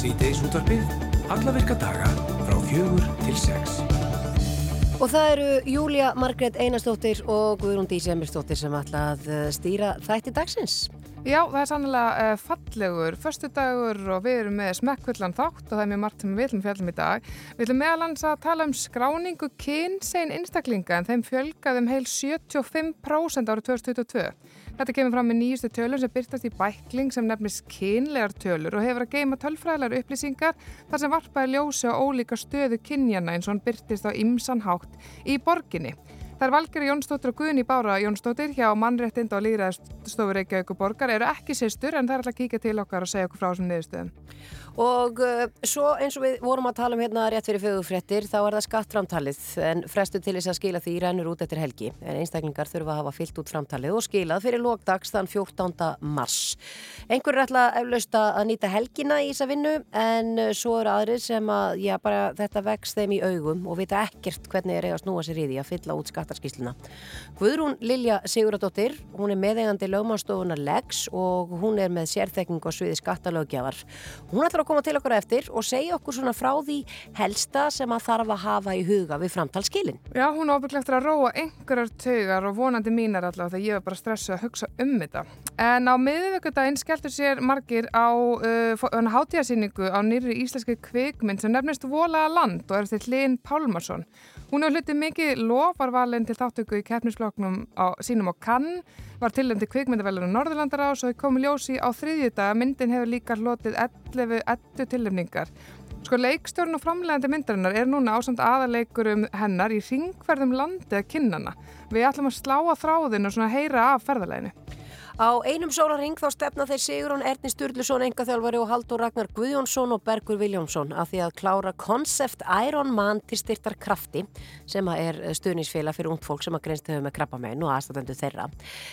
Sýteis útvarfið, alla virka daga frá fjögur til sex. Og það eru Júlia Margret Einarstóttir og Guðrún Dísjemirstóttir sem ætla að eh, stýra þætti dagsins. Já, það er sannlega uh, fallegur förstu dagur og við erum með smekkvöldan þátt og það er mjög margt sem við viljum fjallum í dag. Við viljum meðalans að tala um skráningu kynsegin einstaklinga en þeim fjölgaðum heil 75% árið 2022. Þetta kemur fram með nýjustu tölur sem byrtast í bækling sem nefnist kynlegar tölur og hefur að geima tölfræðilegar upplýsingar þar sem varpaði ljósi á ólíka stöðu kynjana eins og hann byrtist á ymsanhátt í borginni. Það er Valgeri Jónsdóttir og Guðni Bára Jónsdóttir hjá mannréttind og líðræðstofur Reykjavík og borgar eru ekki sýstur en það er alltaf að kíka til okkar og segja okkur frá þessum niðurstöðum. Og uh, svo eins og við vorum að tala um hérna rétt fyrir fögufréttir, þá er það skattframtalið en frestu til þess að skila því rennur út eftir helgi. En einstaklingar þurfa að hafa fyllt út framtalið og skilað fyrir lókdags þann 14. mars. Einhver er alltaf eflaust að nýta helgina í þessa vinnu en uh, svo eru aðrir sem að já, bara, þetta vext þeim í augum og vita ekkert hvernig er eiga snúa sér í því að fylla út skattarskísluna. Guðrún Lilja Siguradóttir, hún er meðegandi lögmannstofuna Lex og hún er með sérþekking og sviði skattalögjafar. Hún ætlar að koma til okkur eftir og segja okkur svona frá því helsta sem að þarf að hafa í huga við framtalskilin. Já, hún ábygglega eftir að róa einhverjar taugar og vonandi mínar allavega þegar ég var bara stressuð að hugsa um þetta. En á miðvöggudaginn skelltur sér margir á uh, hátíðasýningu á nýri íslenski kvikmynd sem nefnist Volaða land og er til Linn Pálmarsson. Hún hefur hlutið mikið lofarvalin til þáttöku í keppnisfloknum á sínum á Cannes, var tilnæmdi kvikmyndavelunum Norðurlandar á, svo komi ljósi á þriðjudag. Myndin hefur líka hlutið 11 ettu tilnæmningar. Sko leikstjórn og framlegandi myndarinnar er núna ásamt aðaleikurum hennar í ringverðum landið kinnana. Við ætlum að slá að þráðinu og heyra af ferðaleginu. Á einum sólarring þá stefna þeir Sigurón Erni Sturluson, engaþjálfari og Haldur Ragnar Guðjónsson og Bergur Viljónsson að því að klára Concept Iron Man til styrtar krafti sem er stuðnisfélag fyrir ungd fólk sem að greinst hefur með krabbamein og aðstæðandu þeirra.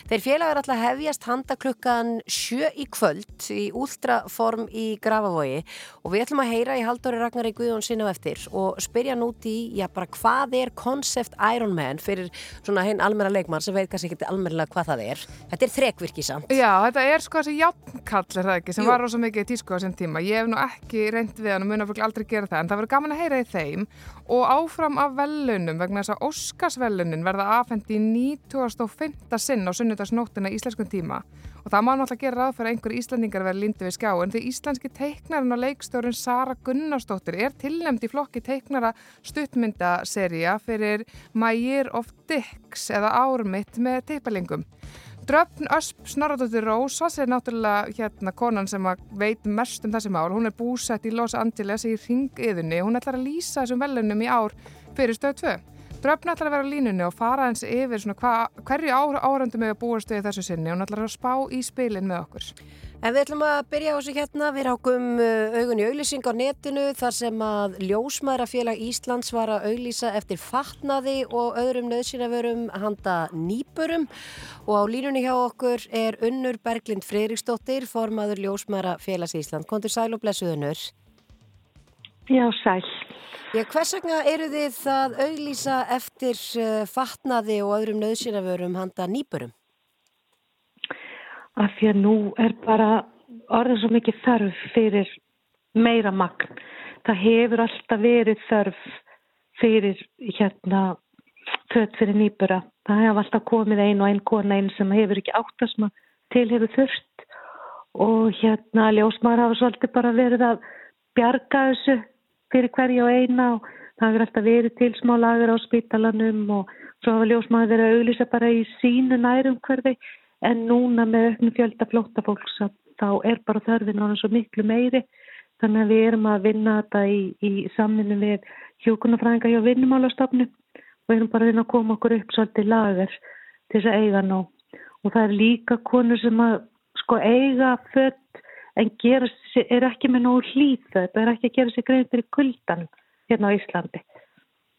Þeir félagar alltaf hefjast handa klukkan sjö í kvöld í últraform í Grafavogi og við ætlum að heyra í Haldur Ragnar Guðjónsson á eftir og spyrja nút í, já bara hvað er Concept Iron Man fyrir svona hinn almenna leikmann sem veit kannski ekki almenna hvað það er. Þetta er þrekvirk ekki samt. Já, þetta er sko þessi játnkall er það ekki sem Jú. var rosa mikið í tísku á þessum tíma. Ég hef nú ekki reynd við hann og mun að fólk aldrei gera það en það verður gaman að heyra í þeim og áfram af velunum vegna þess að Óskarsvelunin verða afhengt í 1905. sinn á sunnudagsnóttina í íslenskum tíma og það má náttúrulega gera ráð fyrir að einhver íslendingar verði lindið við skjá en því íslenski teiknarinn og leikstjórun Sara Gunnarsdóttir er tilnæmt í flokki teiknara stuttmyndaserja fyrir My Year of Dicks eða Ármitt með teipalingum. Dröfn Ösp Snorradóttir Rósas er náttúrulega hérna konan sem veit mest um þessi mál. Hún er búsett í Los Angeles í ringiðunni. Hún ætlar að lýsa þessum velunum í ár fyrir stöð 2. Dröfn ætlar að vera línunni og fara eins yfir hva, hverju árandum við að búa stöði þessu sinni. Hún ætlar að spá í spilin með okkur. En við ætlum að byrja á þessu hérna, við rákum uh, augun í auglýsing á netinu þar sem að Ljósmaðurafélag Íslands var að auglýsa eftir fatnaði og öðrum nöðsynavörum handa nýburum og á línunni hjá okkur er Unnur Berglind Freiriksdóttir, formaður Ljósmaðurafélags Ísland. Kontur sæl og blessuðunur. Já, sæl. Já, hvers vegna eru þið að auglýsa eftir uh, fatnaði og öðrum nöðsynavörum handa nýburum? Af því að nú er bara orðið svo mikið þörf fyrir meira magn. Það hefur alltaf verið þörf fyrir hérna þött fyrir nýbura. Það hefur alltaf komið einn og einn kona einn sem hefur ekki áttast maður til hefur þurft og hérna ljósmaður hafa svolítið bara verið að bjarga þessu fyrir hverja og eina og það hefur alltaf verið til smá lagur á spítalanum og svo hafa ljósmaður verið að auglýsa bara í sínu nærum hverfi en núna með auknum fjölda flótta fólks þá er bara þörfin á þessu miklu meiri. Þannig að við erum að vinna þetta í, í samvinni við hjókunarfræðinga hjá vinnumálastofnu og erum bara að vinna að koma okkur upp svolítið lagar til þess að eiga ná og það er líka konur sem að sko eiga fött en gera, er ekki með nógu hlýð þetta er ekki að gera sig greið fyrir kuldan hérna á Íslandi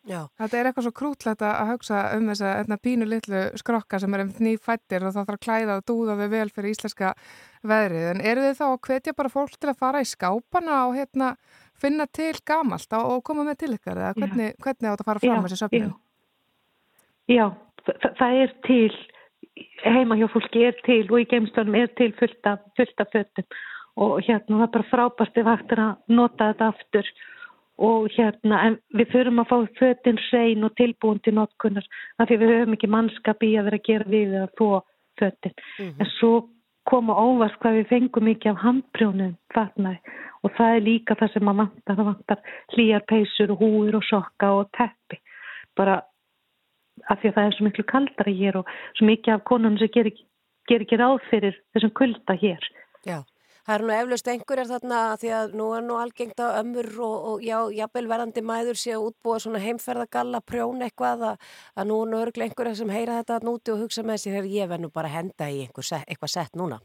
Já. Þetta er eitthvað svo krútlegt að hugsa um þess að pínu litlu skrokka sem er um nýfættir og það þarf að klæða og dúða við vel fyrir íslenska veðrið. En eru þið þá að hvetja bara fólk til að fara í skápana og hérna, finna til gamalt og koma með til ykkar? Eða hvernig, hvernig átt að fara fram þessi söfnum? Já, það, það er til, heima hjá fólki er til og í geimstónum er til fullta föttum og hérna það er bara frábært ef hægt er að nota þetta aftur og hérna en við þurfum að fá fötinn hrein og tilbúin til notkunnar af því við höfum ekki mannskap í að vera að gera við að þó fötinn mm -hmm. en svo koma óvast hvað við fengum mikið af handbrjónum fatnaði og það er líka það sem maður vantar, það vantar hlýjar peysur og húur og sokka og teppi. Bara af því að það er svo miklu kaldara hér og svo mikið af konunum sem ger ekki, ger ekki ráð fyrir þessum kulda hér. Já Það er nú eflaust einhverjar þarna því að nú er nú algengt að ömur og, og já, jafnvel verðandi mæður sé að útbúa svona heimferðagalla prjón eitthvað að, að nú er nú örglega einhverjar sem heyra þetta núti og hugsa með sig þegar ég verð nú bara að henda í set, eitthvað sett núna.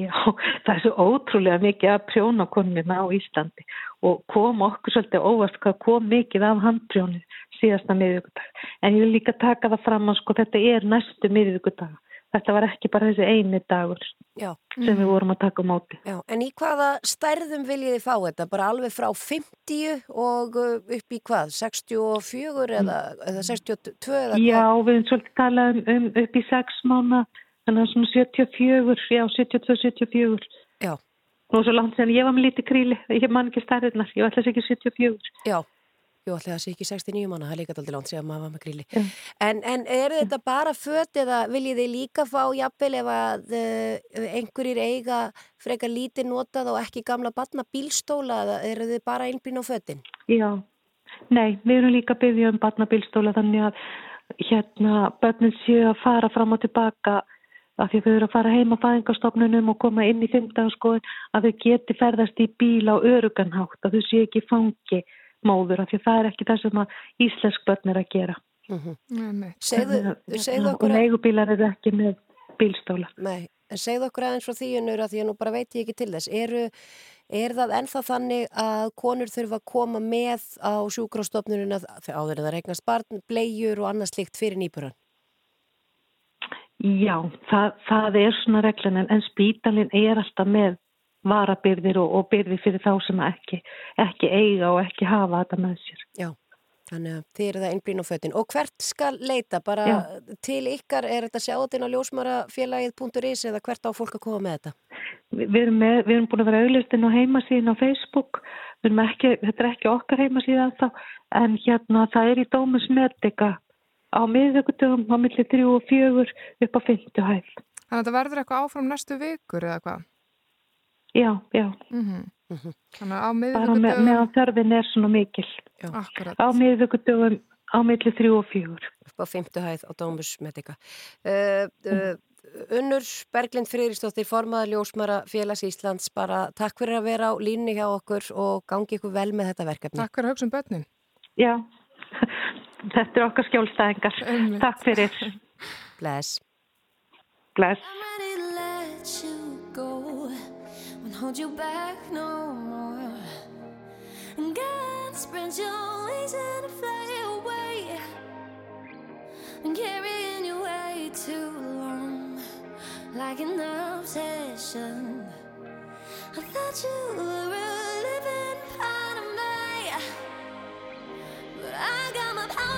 Já, það er svo ótrúlega mikið að prjóna konuna á Íslandi og kom okkur svolítið óvast hvað kom mikið af handprjónu síðasta miðugudag. En ég vil líka taka það fram að sko þetta er næstu miðugudag þetta var ekki bara þessi eini dagur Já. sem við vorum að taka á móti. Já. En í hvaða stærðum viljið þið fá þetta? Bara alveg frá 50 og uh, upp í hvað? 64 eða, eða 62 eða hvað? Já, við erum svolítið talað um, um upp í 6 mánu, þannig að svona 74, já 72-74. Já. Nú svo langt sem ég var með lítið kríli, ég man ekki stærðirnar, ég alltaf ekki 74. Já. Jú, alltaf það sé ekki 69 manna, það er líka aldrei langt að maður var með gríli. Mm. En, en eru þetta bara fött eða viljið þið líka fá jafnvel ef að uh, einhverjir eiga frekar lítið notað og ekki gamla batna bílstóla eða eru þið bara einblín á föttin? Já, nei, við erum líka byggðið um batna bílstóla þannig að hérna börnum séu að fara fram og tilbaka af því þau eru að fara heim á fæðingarstofnunum og koma inn í fymdagarskoðun að þau geti ferðast í bíl á öruganhátt, að þau séu ekki fangi móður af því það er ekki það sem að íslensk börn er að gera. Mm -hmm. segðu, segðu okkur og leigubílar eru ekki með bílstóla Nei, en segðu okkur aðeins frá því unnur að því að nú bara veit ég ekki til þess. Eru, er það ennþá þannig að konur þurfa að koma með á sjúkrástofnununa áður en það regnast barn, blegjur og annað slikt fyrir nýpuran Já, það, það er svona reglun en spítalinn er alltaf með varabyrðir og, og byrði fyrir þá sem ekki, ekki eiga og ekki hafa þetta með sér. Já, þannig að þið eru það einblín á föttin. Og hvert skal leita? Bara Já. til ykkar, er þetta sjáðin á ljósmarafélagið.is eða hvert á fólk að koma með þetta? Vi, við, erum með, við erum búin að vera auðlustinn á heimasíðin á Facebook. Ekki, þetta er ekki okkar heimasíða þá, en hérna það er í Dómus Medica á miðvöggutugum á millir 3 og 4 upp á 50 hæl. Þannig að þetta verður eitthvað áfram næstu vikur eða hvað? Já, já. Mm -hmm. Þannig að á miðvíkudögum... Bara meðan þörfin er svona mikil. Já, akkurat. Á miðvíkudögum á milli þrjú og. Upp á fymtu hæð á Dómus Medica. Uh, uh, Unnur Berglind Frýristóttir, formaða ljósmara félags Íslands, bara takk fyrir að vera á línu hjá okkur og gangi ykkur vel með þetta verkefni. Takk fyrir að hugsa um börnin. Já, þetta er okkar skjólstæðingar. Takk fyrir. Bless. Bless. Hold you back no more. And God spread your wings and fly away. And carrying you way too long, like an obsession. I thought you were a living part of me, but I got my power.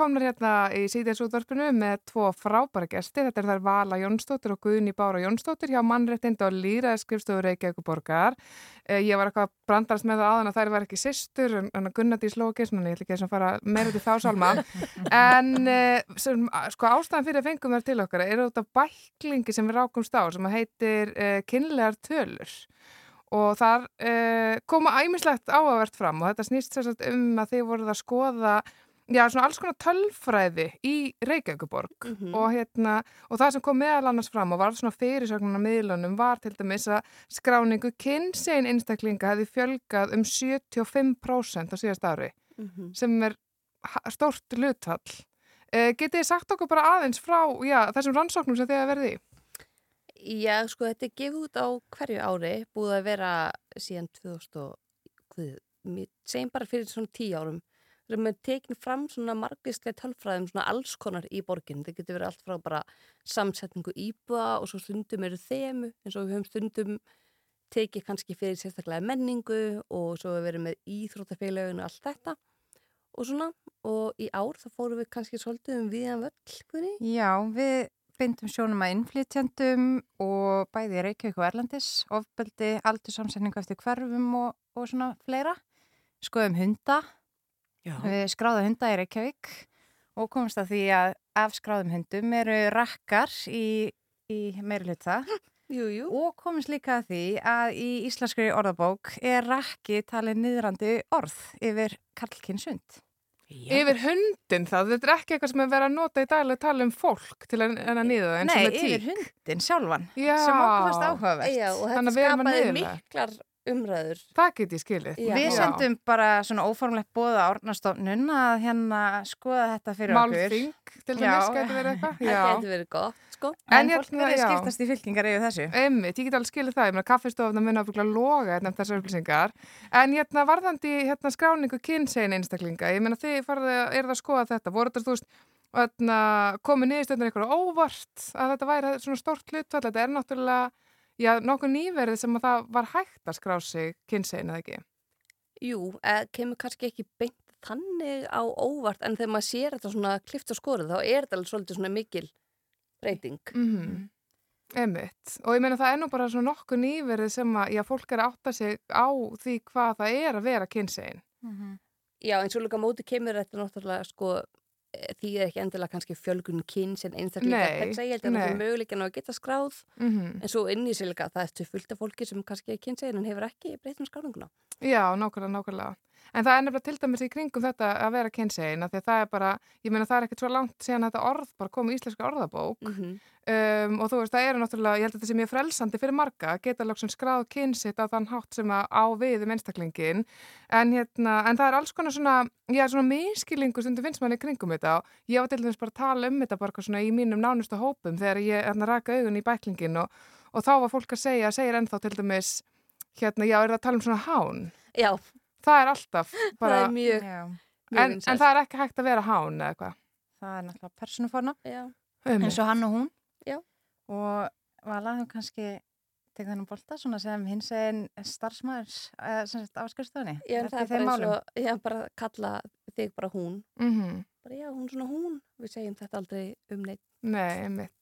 Komnar hérna í síðansútvarpinu með tvo frábæra gesti. Þetta er þær Vala Jónsdóttir og Guðni Bára Jónsdóttir hjá mannréttind og líraðskrifstofu Reykjavík borgar. Eh, ég var eitthvað brandarast með það aðan að þær var ekki sýstur, en að Gunnadi slókis, en ég ætla ekki að fara meira til þá salma. En eh, sem, sko ástæðan fyrir að fengum þær til okkar er þetta bæklingi sem við rákumst á sem heitir eh, kynlegar tölur og þar uh, koma æmislegt áhugavert fram og þetta snýst sérstaklega um að þið voruð að skoða já, svona alls konar tölfræði í Reykjavíkuborg og, hérna, og það sem kom meðal annars fram og var svona fyrirsögnunar miðlunum var til dæmis að skráningu kynsegin einstaklinga hefði fjölgað um 75% á síðast ári sem er stórt luthall. Uh, getið þið sagt okkur bara aðeins frá já, þessum rannsóknum sem þið hafa verið í? Já, sko, þetta er gefið út á hverju ári, búið að vera síðan 2000 og, hvað, segjum bara fyrir svona tíu árum, sem er tekin fram svona margvíslega tölfræðum svona alls konar í borginn. Það getur verið allt frá bara samsetningu íbúa og svo stundum eru þemu, eins og við höfum stundum tekið kannski fyrir sérstaklega menningu og svo við verið með íþróttafélaginu og allt þetta og svona. Og í ár þá fórum við kannski svolítið um viðan völl. Já, við beindum sjónum að innflytjandum og bæði Reykjavík og Erlandis, ofbeldi, aldursamsetningu eftir hverfum og, og svona fleira. Skoðum hunda. Við skráðum hunda í Reykjavík og komumst að því að af skráðum hundum eru rakkar í, í meiri hluta Jú, jú. og komumst líka að því að í íslenskri orðabók er rakki talið niðrandi orð yfir karlkinsund. Yfir hundin það, þetta er ekki eitthvað sem er verið að nota í daglega tala um fólk til að, en að niða það eins Nei, og með tík. yfir hundin sjálfan Já. sem okkur fannst áhugavert. Já, og þetta að að skapaði miklar umræður. Það get ég skilið. Já. Við sendum bara svona óformlegt bóða árnastofnun að hérna skoða þetta fyrir okkur. Málþing, til dæmis, getur verið eitthvað. Það getur verið gott, sko. En, En fólk hérna, verður já. skiptast í fylkingar yfir þessu. Einmitt, ég get alveg skilið það, ég meina kaffistofna mun ábygglega loga hérna um þessar upplýsingar en hérna varðandi hérna skráningu kynsegin einstaklinga, ég meina þið farið að er það að skoða þetta, voru þetta þú veist hérna, komið niðurstöndar eitthvað óvart að þetta væri svona stórt hlutfall þetta er náttúrulega, já, nokkuð nýverið sem að það var hægt að skrá sig kynsegin eða ekki. Jú, eh, kemur kannski ekki beint þannig á óvart en þegar maður sér þetta svona klift og skorið þá er þetta alveg svolítið svona mikil reyting. Mm Einmitt, og ég meina það er nú bara svona nokkuð nýverið sem að, já, fólk er að átta sig á því hvað það er að vera kynsegin. Já, eins og líka móti kemur þetta náttúrulega sko því er ekki endilega kannski fjölgun kyns en einstaklega þetta ég held að það er möguleikin á að geta skráð Mm en svo inn í sig líka það er til fullt af fólki sem kannski er kynsegin en hefur ekki breytum skráninguna. Já, nákvæmlega, nákvæmlega. En það er nefnilega til dæmis í kringum þetta að vera kynsegin, af því að það er bara, ég meina það er ekkert svo langt síðan þetta orð bara kom í íslenska orðabók. Mm um, og þú veist, það eru náttúrulega, ég held að þetta sé mjög frelsandi fyrir marga að geta lóksum skráð kynsitt á þann hátt sem að á við um einstaklingin, en hérna, en það er alls konar svona, já, svona miskilingu sem þú finnst manni í kringum þetta og ég var til dæmis bara að tala um þetta bara svona í mínum nánustu hópum þegar ég hérna, raka augun í bæklingin og, og þá var fólk að segja, segir ennþá til dæmis, hérna, já, er það að tala um svona hán? Já, Það er alltaf það bara, er mjög, Já, mjög en, en það er ekki hægt að vera hán eða eitthvað. það er náttúrulega persónuforna Um, eins og hann og hún. Já. Og Vala, þú kannski tekið þennan bolta svona sem hins eginn starfsmæður en það er bara eins og, já, bara kalla þig bara hún. mm Bara já, hún er svona hún. Við segjum þetta aldrei um neitt. Nei, mitt.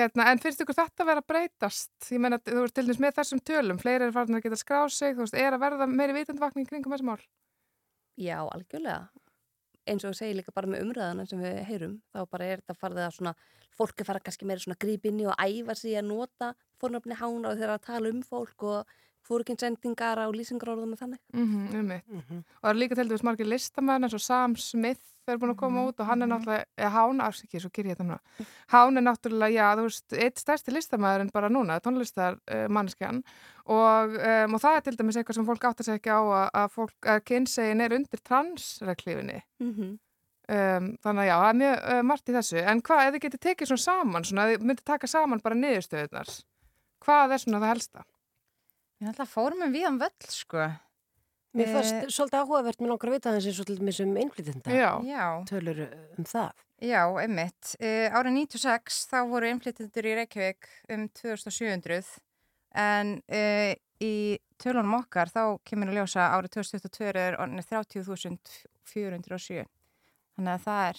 Hérna, en finnst ykkur þetta að vera að breytast? Ég meina, þú veist til dæmis með þessum tölum, fleiri er farin að geta skráð sig, þú veist, er að verða meiri vitundvakning kringum þessi mál? Já, algjörlega. Eins og segir líka bara með umræðana sem við heyrum, þá bara er þetta farið að svona, fólk er farið kannski meira svona grípinni og æfa sig að nota fórnafni hána og þeirra að tala um fólk og fórukinsendingar á lýsingarorðum og þannig. Mm -hmm, um mitt. Og það er líka til dæmis margir listamenn eins og Sam Smith er búin að koma út og hann er náttúrulega, eða Hán, afsikið, svo ger ég þetta núna. Hán er náttúrulega, já, þú veist, eitt stærsti listamæður en bara núna, tónlistar uh, mannskjan og, um, og það er til dæmis eitthvað sem fólk átt að segja ekki á að, að fólk, að kynsegin er undir transreglífinni. Mm -hmm. Um, þannig að já, það er mjög uh, margt í þessu. En hvað, ef þið getið tekið svona saman, svona, þið myndið taka saman bara niðurstöðunar, hvað er svona það helsta? Við náttúrulega fórum um viðan völl, sko. Mér Eh, fannst svolítið áhugavert með langar að vita þessi svolítið sem innflytjenda tölur um það. já, einmitt. Uh, árið 96 þá voru innflytjendur í Reykjavík um 2700 en uh, í tölunum okkar þá kemur að ljósa árið 2022 er orðinni 30.407 þannig að það er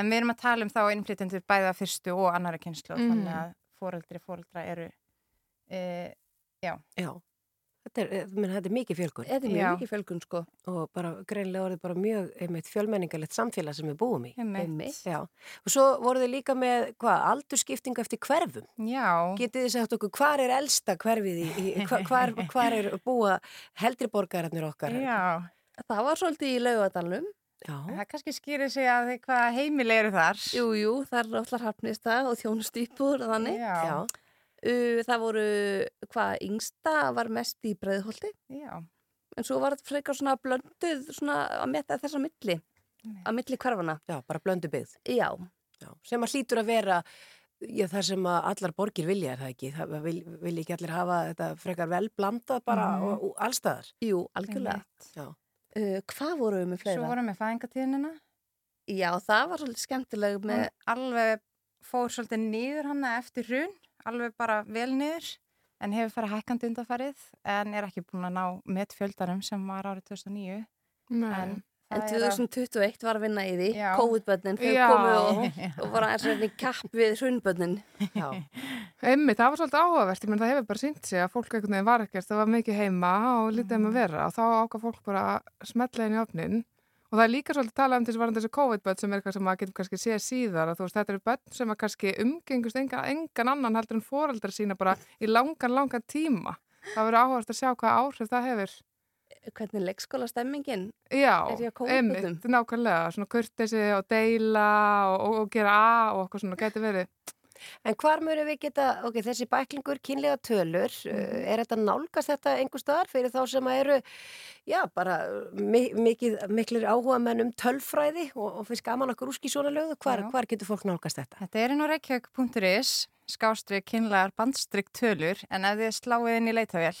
en við erum að tala um þá innflytjendur bæða fyrstu og annara kynslu Mhm. þannig að foreldri foreldra eru uh, já, Já, þetta er, minn, þetta er mikið fjölgun Þetta er mjög Já. mikið fjölgun sko. og bara greinlega orðið bara mjög einmitt fjölmenningalegt samfélag sem við búum í. einmitt. Einmitt. Já, og svo voru þið líka með, hvað, aldurskiptingu eftir hverfum. já, Getið þið sagt okkur, hvar er elsta hverfið í, í hva- hvar, hvar er búa heldri borgararnir okkar? já Það var svolítið í laugadalunum. Já, það kannski skýrir sig að hvað heimili eru þar Jú, jú, það er allar hafnista og þjónustýpur og þannig. já, já, það voru, hvað, yngsta var mest í breiðholti. já. En svo var þetta frekar svona blönduð svona að metta þessa milli. Að milli hverfana. já, bara blöndu byggð. Já, Já, sem að hlýtur að vera það sem að allar borgir vilja er það ekki. Það vil, vil ekki allir hafa þetta frekar vel blandað bara Mhm. og, og allstaðar. jú, algjörlega. Uh, hvað voru við með fleira? Svo vorum við fæðingatíðinina Já, það var svolítið skemmtileg með, Hún alveg fór svolítið niður hana eftir hrun, alveg bara vel niður en hefur farið hækkandi undarfarið en er ekki búin að ná met fjöldarum sem var árið 2009 Nei. en, en það er að- 2021 var að vinna í því. COVID-bönnin, Já. komu og, og var aðeins reyni kapp við hrunbönnin. Einmitt, það var svolítið áhugavert, ég menn það hefur bara sínt sig að fólk veginn var ekkert, það var mikið heima og lítið um að vera og þá ákvað fólk bara að smetla inn í opnin og það er líka svolítið talað um þessi varandi þessi COVID-bönn sem er eitthvað sem maður getur kannski séð síðar og þú veist, þetta eru bönn sem að kannski umgengust engan, engan annan heldur en foreldrar sína bara í langan, langan tíma. Það verður áhugavert að sjá hvað áhrif það hefur. Hvernig leikskóla stemmingin? Já, Er ég að koma upp einmitt, öllum? nákvæmlega, svona kurtesi og deila og, og, og gera A og eitthvað svona, getur verið. En hvar mörgum við geta, ok, þessi bæklingur, kynlega tölur, mm. er þetta nálgast þetta einhver staðar fyrir þá sem að eru, já, bara mi mikið, miklir áhuga menn um tölfræði og, og finnst gaman okkur úski svona lögðu, hvar, hvar getur fólk nálgast þetta? Þetta er inn á reykjavík.is skástri kynlegar bandstryk tölur en ef þið sláið inn í leitavél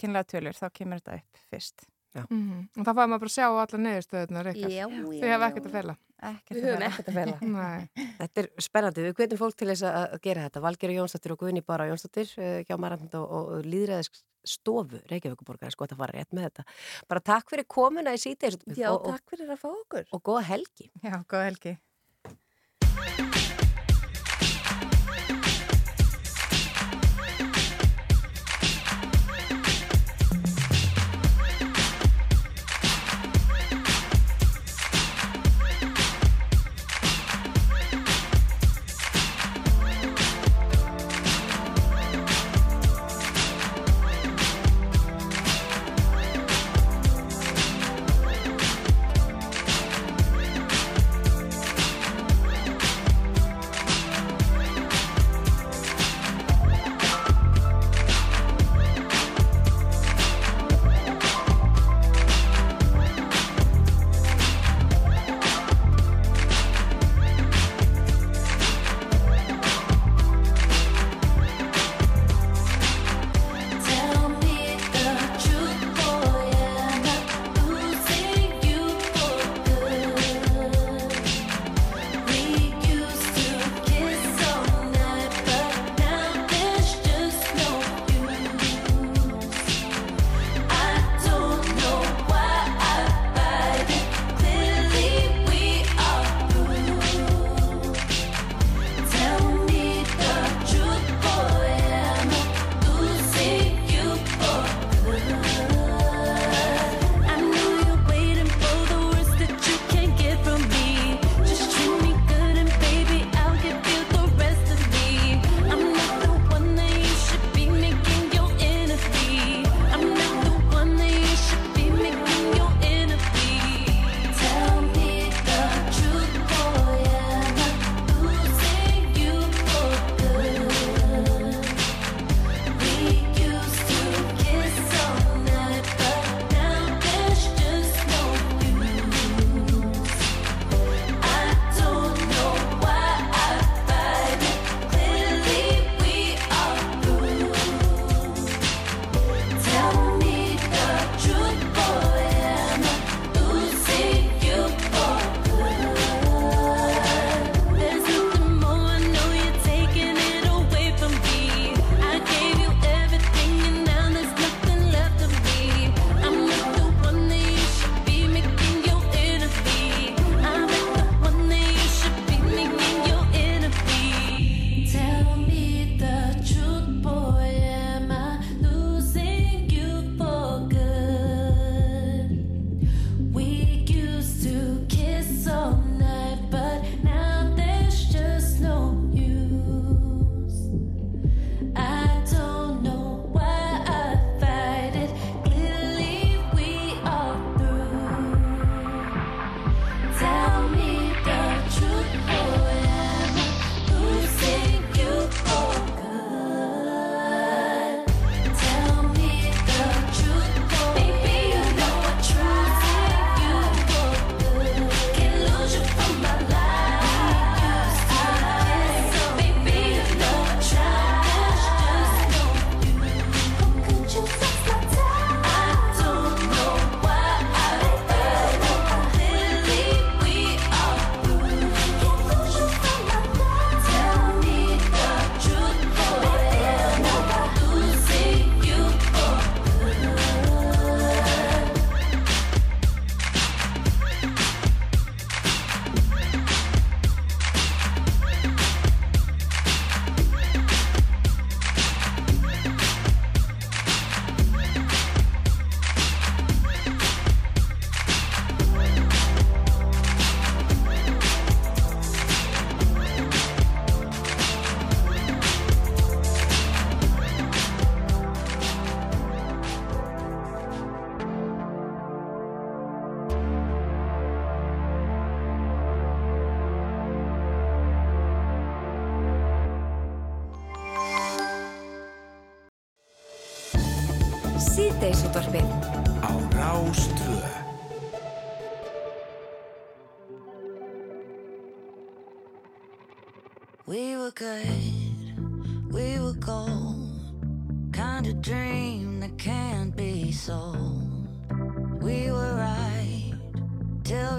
kynlega tölur þá kemur þetta upp fyrst Mm Og það fæði maður bara að sjá alla neðurstöðunar ykkar. Já, Þið hefði ekkert að fela. Ekkert Við að höfum ekkert að fela. Nei. Þetta er spennandi, við hvetjum fólk til þess að að gera þetta. Valgeri Jónsdóttir og Guðni Bara Jónsdóttir eh, hjá Marand og, og líðræðis stofu Reykjavíkuborgar, sko að fara rétt með þetta. Bara takk fyrir komuna í síti Já, og, og, takk fyrir að fá okkur. og góða helgi. Já, góða helgi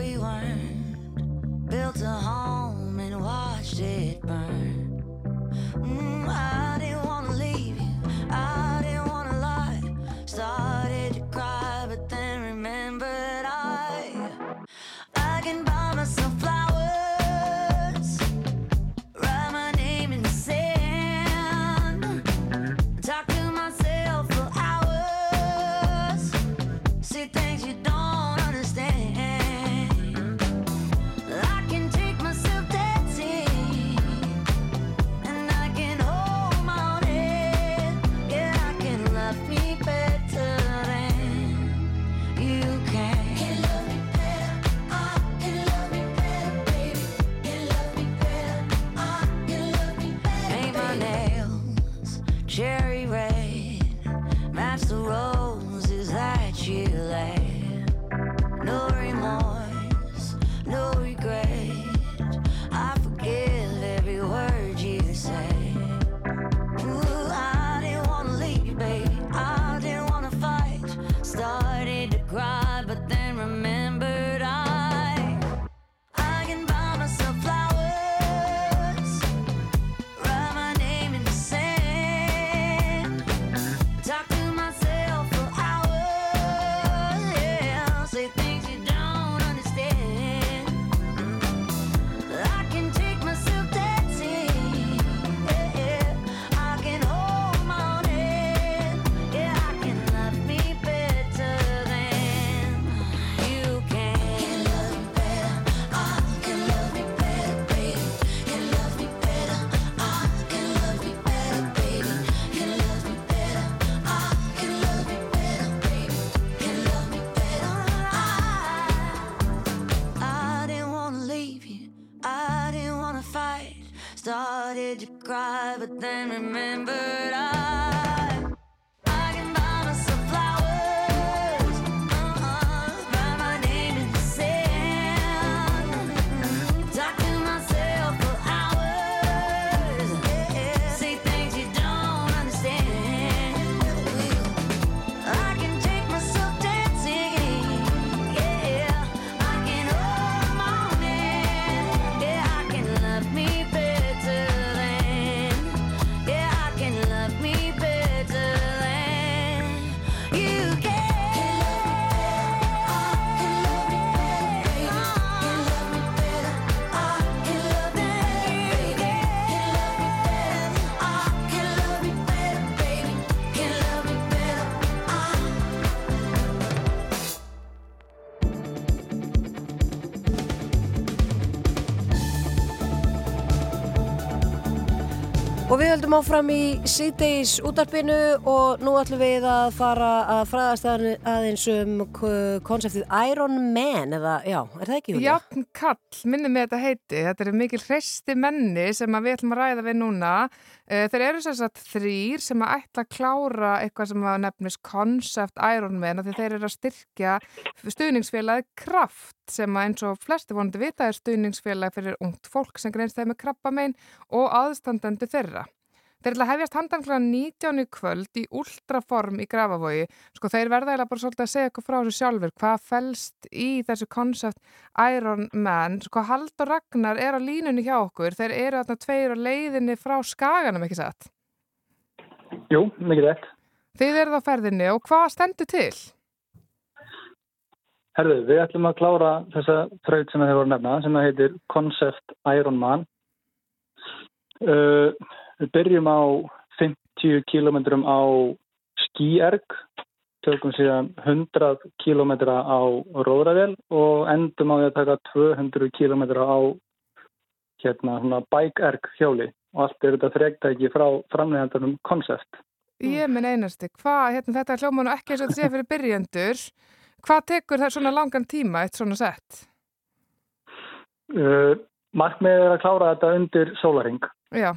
we weren't. Built a home and watched it burn. Mm, Og við höldum áfram í síðdeis útarpinu og nú ætlum við að fara að fræðast aðeins- um konseptið Iron Man eða, já, er það ekki? Jafn kall, minni mig þetta heiti, þetta er mikil hresti menni sem við ætlum að ræða við núna. Eh, Þeir eru sem sagt þrýr sem að ætla að klára eitthvað sem að nefnist Concept Iron Man af því þeir eru að styrkja stuðningsfélagi Kraft sem að eins og flesti vonandi vita er stuðningsfélagi fyrir ungt fólk sem greinst þeim með krabbamein og aðstandandi þeirra. Þeir ætla að hefjast handan kl. 19 í kvöld í ultraform í Grafavogi. Sko þeir verða eða bara svolítið að segja eitthvað frá þessu sjálfur. Hvað fælst í þessu koncept Iron Man? Sko Haldur Ragnar er á línunni hjá okkur. Þeir eru þarna tveir á leiðinni frá skaganum, ekki satt? Jú, mikið rétt. Þið eruð á ferðinni og hvað stendur til? Herðu, við ætlum að klára þessa þraut sem þið voru að nefna sem það heitir Concept Iron Man. Uh, við byrjum á 50 kilometrum á skíerg, tökum síðan 100 kilometra á róðravél og endum á því að taka 200 kilometra á hérna svona bike-erg hjóli og allt er þetta þregtæki frá framlegandarum Concept. Ég minn einasti, hvað, hérna þetta er hljóman og ekki eins og þetta sé fyrir byrjendur. Hvað tekur það svona langan tíma, eitt svona sett? Uh, markmiðið er að klára þetta undir sólaring. Já.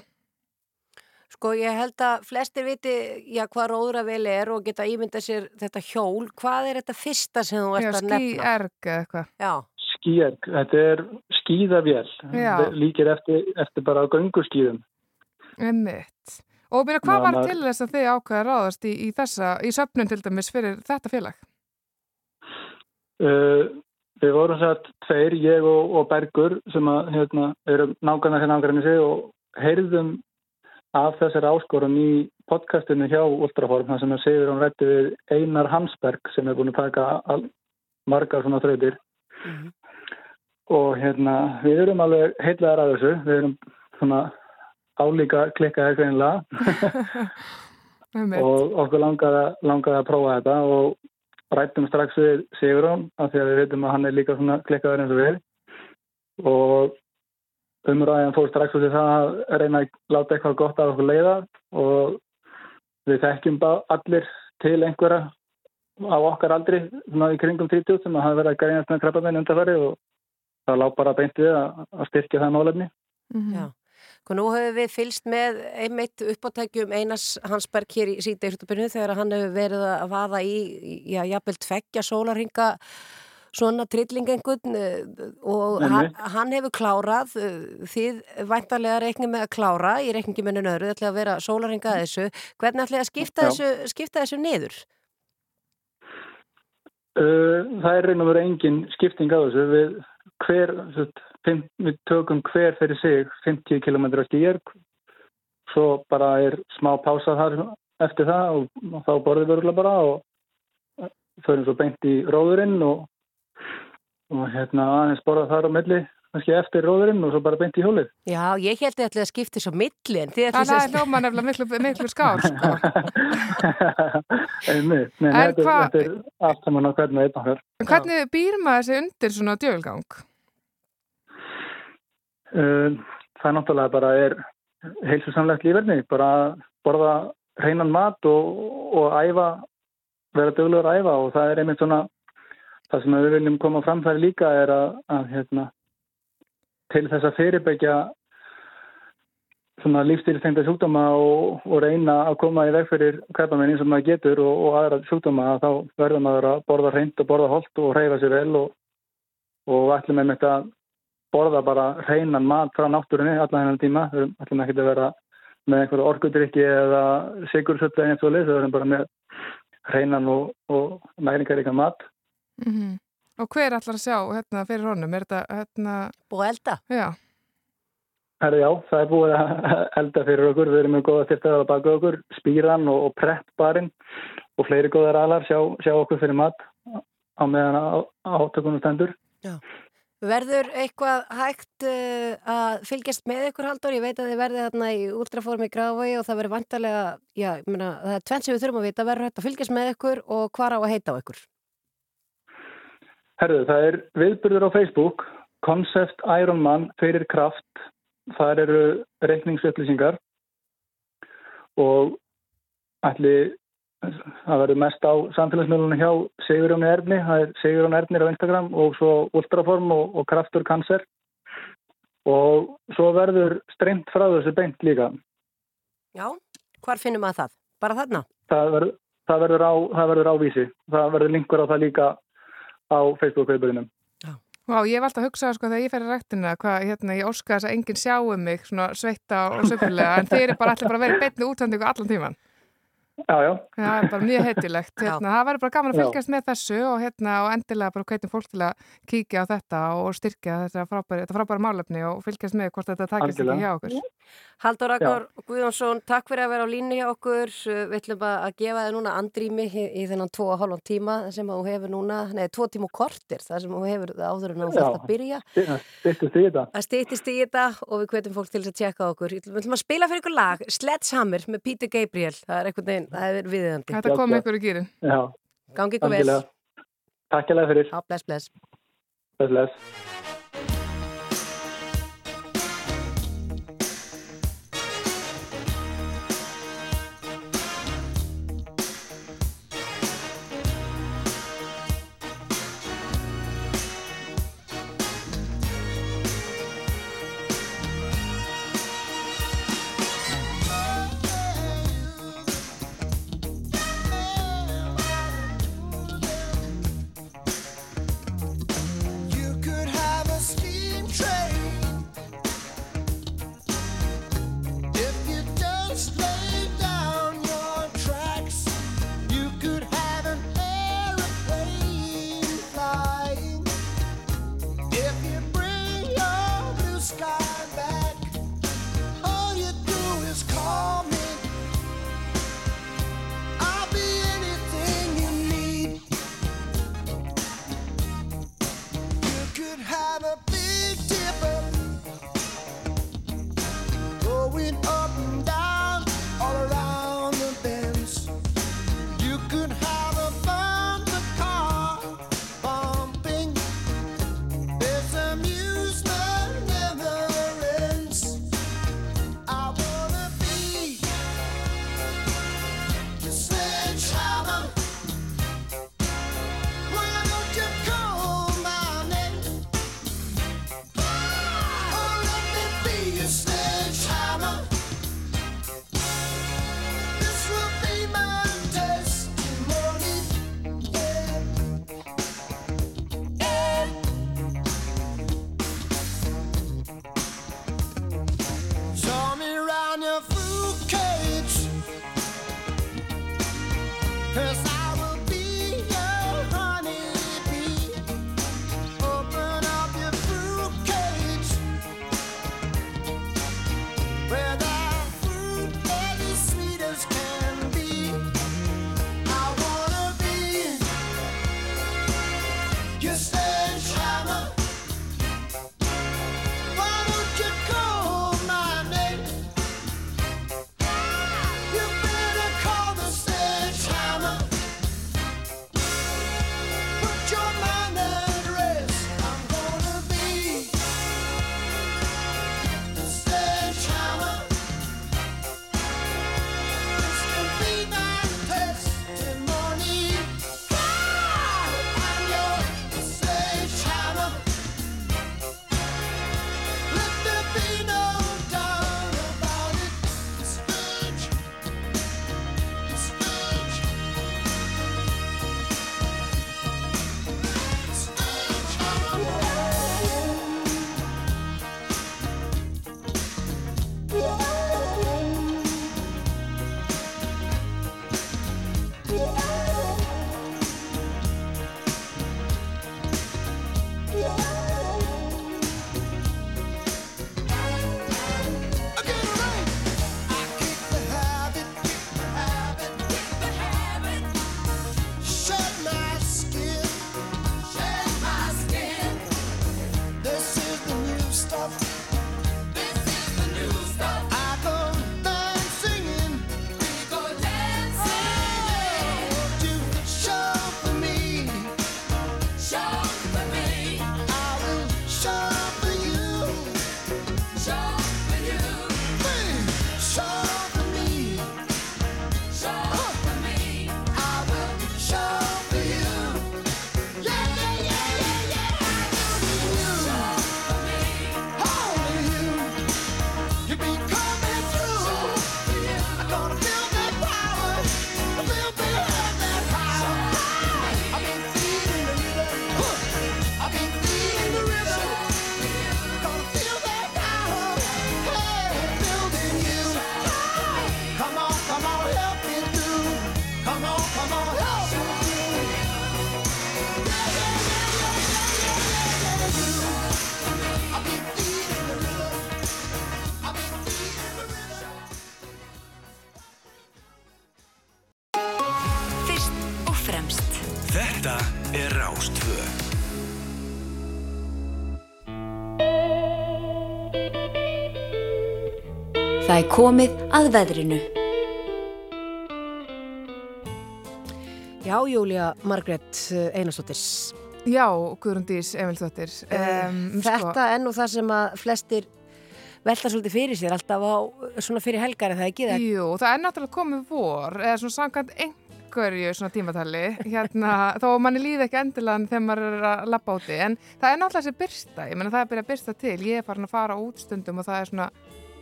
Sko ég held að flestir viti já, hvað róðravel er og geta ímynda sér þetta hjól. Hvað er þetta fyrsta sem þú ert Já, að nefna? skí-erg eða eitthvað. Já, Skíerg, þetta er skíðavél, Já. líkir eftir, eftir bara gönguskíðum. Einmitt. Og mér, hvað Já, var til þess að þið ákveða að ráðast í, í þessa, í söpnun til dæmis fyrir þetta félag? Uh, við vorum satt tveir, ég og, og Bergur sem að, hérna, eru nákvæmlega hérna ágræni sig og heyrðum af þessari áskorun í podcastinu hjá Ultraform, þar sem að segur hún rætti við Einar Hansberg sem er búin að taka margar svona þrautir. Og hérna við erum alveg heitlegar að þessu. Við erum svona álíka klikkaði greinilega Einmitt. og okkur langaði, langaði að prófa þetta og rættum strax við Sigurón af því að við veitum að hann er líka svona klikkaður eins og við. Og umræðan fór strax út í það að reyna að láta eitthvað gott af okkur leiða og við þekkjum allir til einhverja á okkar aldri svona í kringum 30 sem að hafa verið að greinast með krabbamenn undarfæri og það lág bara beint við að, styrkja það málefni. já. Sko nú höfum við fylst með einmitt uppáttækjum Einars Hansberg hér í síðdeirtabyrnu þegar hann hefur verið að vaða í, já, jafnvel tveggja sólarhinga svona trillingengun og hann, hann hefur klárað eh, þið væntalega reiknið með að klára í reikningi með nöru, þetta ætla að vera sólarhinga að þessu, hvernig ætla að skipta þessu, skipta þessu niður? Uh, það er reynum verið engin skipting á þessu. Við, hver, við tökum hver fyrir sig 50 km stíjark svo bara er smá pása þar eftir það og, þá borðum við örugglega bara og förum svo beint í róðurinn og, og hérna aðeins borða þar á milli kannski eftir róðurinn og svo bara beint í hjólið Já, ég held að þið ætla að skipta svo milli en þið ætla Það er hljóma nefnilega miklu, miklu skár, sko. Nei, En þetta, hvað- er- þetta er allt saman á hvern og einn okkar En hvernig býr maður sig undir svona djöfulgang? Uh, það er náttúrulega bara er heilsusamlegt lífverðni, bara borða hreinan mat og, og æfa, vera dögulegur að æfa og það er einmitt svona, það sem við viljum koma fram þar líka er að, að hérna, til þess að fyrirbyggja svona lífstílstengda sjúkdóma og, og reyna að koma í veg fyrir krabbamein eins og maður getur og, og aðra sjúkdóma þá verður maður að borða hreint og borða holt og hreyfa sér vel og, og ætlum með þetta borða bara hreinan mat frá náttúrunni allan hennan tíma, við ætlum ekki að vera með einhverju orkudrykki eða sigursöldu eins og leys, við verðum bara með hreinan og næringaríka mat. Mm Og hver ætlar að sjá hérna, fyrir honum? Er þetta hérna... Búið að elda? Já. Herri, já, það er búið að elda fyrir okkur, við erum með góða styrtaðar að baka okkur, spýran og, og preppbarinn og fleiri góðar alar sjá, sjá okkur fyrir mat á meðan á, á átökunum stendur. Já. Verður eitthvað hægt uh, að fylgjast með ykkur haldur? Ég veit að þið verðið þarna í últraformi gráfi og það verður vantarlega, já, ég meina, það er tvenn sem við þurfum að vita, verður hægt að fylgjast með ykkur og hvar á að heita á ykkur? Herðu, það er viðbyrður á Facebook, Concept Ironman fyrir kraft, þar eru reikningsupplýsingar og ætli það verður mest á samfélagsmiðlunum hjá Sigurjóni Erfni, það er Sigurjóni Erfnir á Instagram og svo Ultraform og, og Kraftur Cancer og svo verður streymt frá þessu beint líka. Já, hvar finnum maður það? Bara þarna? Það verður, það verður, á, það verður ávísi, það verður linkur á það líka á Facebook-viðbyrðinum. Vá, ég hef alltaf hugsað sko þegar ég fer í rættina hvað hérna ég óska þess að enginn sjáu mig svona sveitta og söpulega en þeir eru bara allir bara verið beitni útendingu allan tíman. Já, já. Það er bara mjög heitilegt. Hérna, það verður bara gaman að Já. fylgjast með þessu og, hérna, og endilega bara hvetjum fólk til að kíkja á þetta og styrkja þetta frábæri, þetta frábæri málefni og fylgjast með hvort þetta takist ekki hjá okkur. Haldur Ragnar Guðjónsson, takk fyrir að vera á línu hjá okkur. Við ætlum að gefa þér núna andrými í, í þennan tvo og hálfan tíma sem þú hefur núna, nei, tvo tíma og kortir, það sem þú hefur áður en þú Já. þarft að byrja. Styrtist í þetta. að stýttist í þetta og við hvetjum fólk til þess að tjekka okkur. Við ætlum að spila fyrir ykkur lag, Sledgehammer með Peter Gabriel. Það er einhvern veginn, það er viðiðandi. Þetta kom ykkur í gýrin. Já. Gangi ykkur vel. Takk alveg fyrir. Já, bless, bless. Bless, bless. Er komið að veðrinu. Já, Júlia Margrét Einarsdóttir. Já, Guðrundís, Emil Þottir. Um, Þetta er nú það sem að flestir velta svolítið fyrir sér alltaf á svona fyrir helgar er það ekki það? Jú, það er náttúrulega komið vor, eða svona samkvæmt einhverju svona tímatali, hérna, þó manni líði ekki endilega þegar maður er að lappa úti, en það er náttúrulega þessi byrsta, ég menna það er byrjað að byrsta til, ég er farin að fara út stundum og það er svona,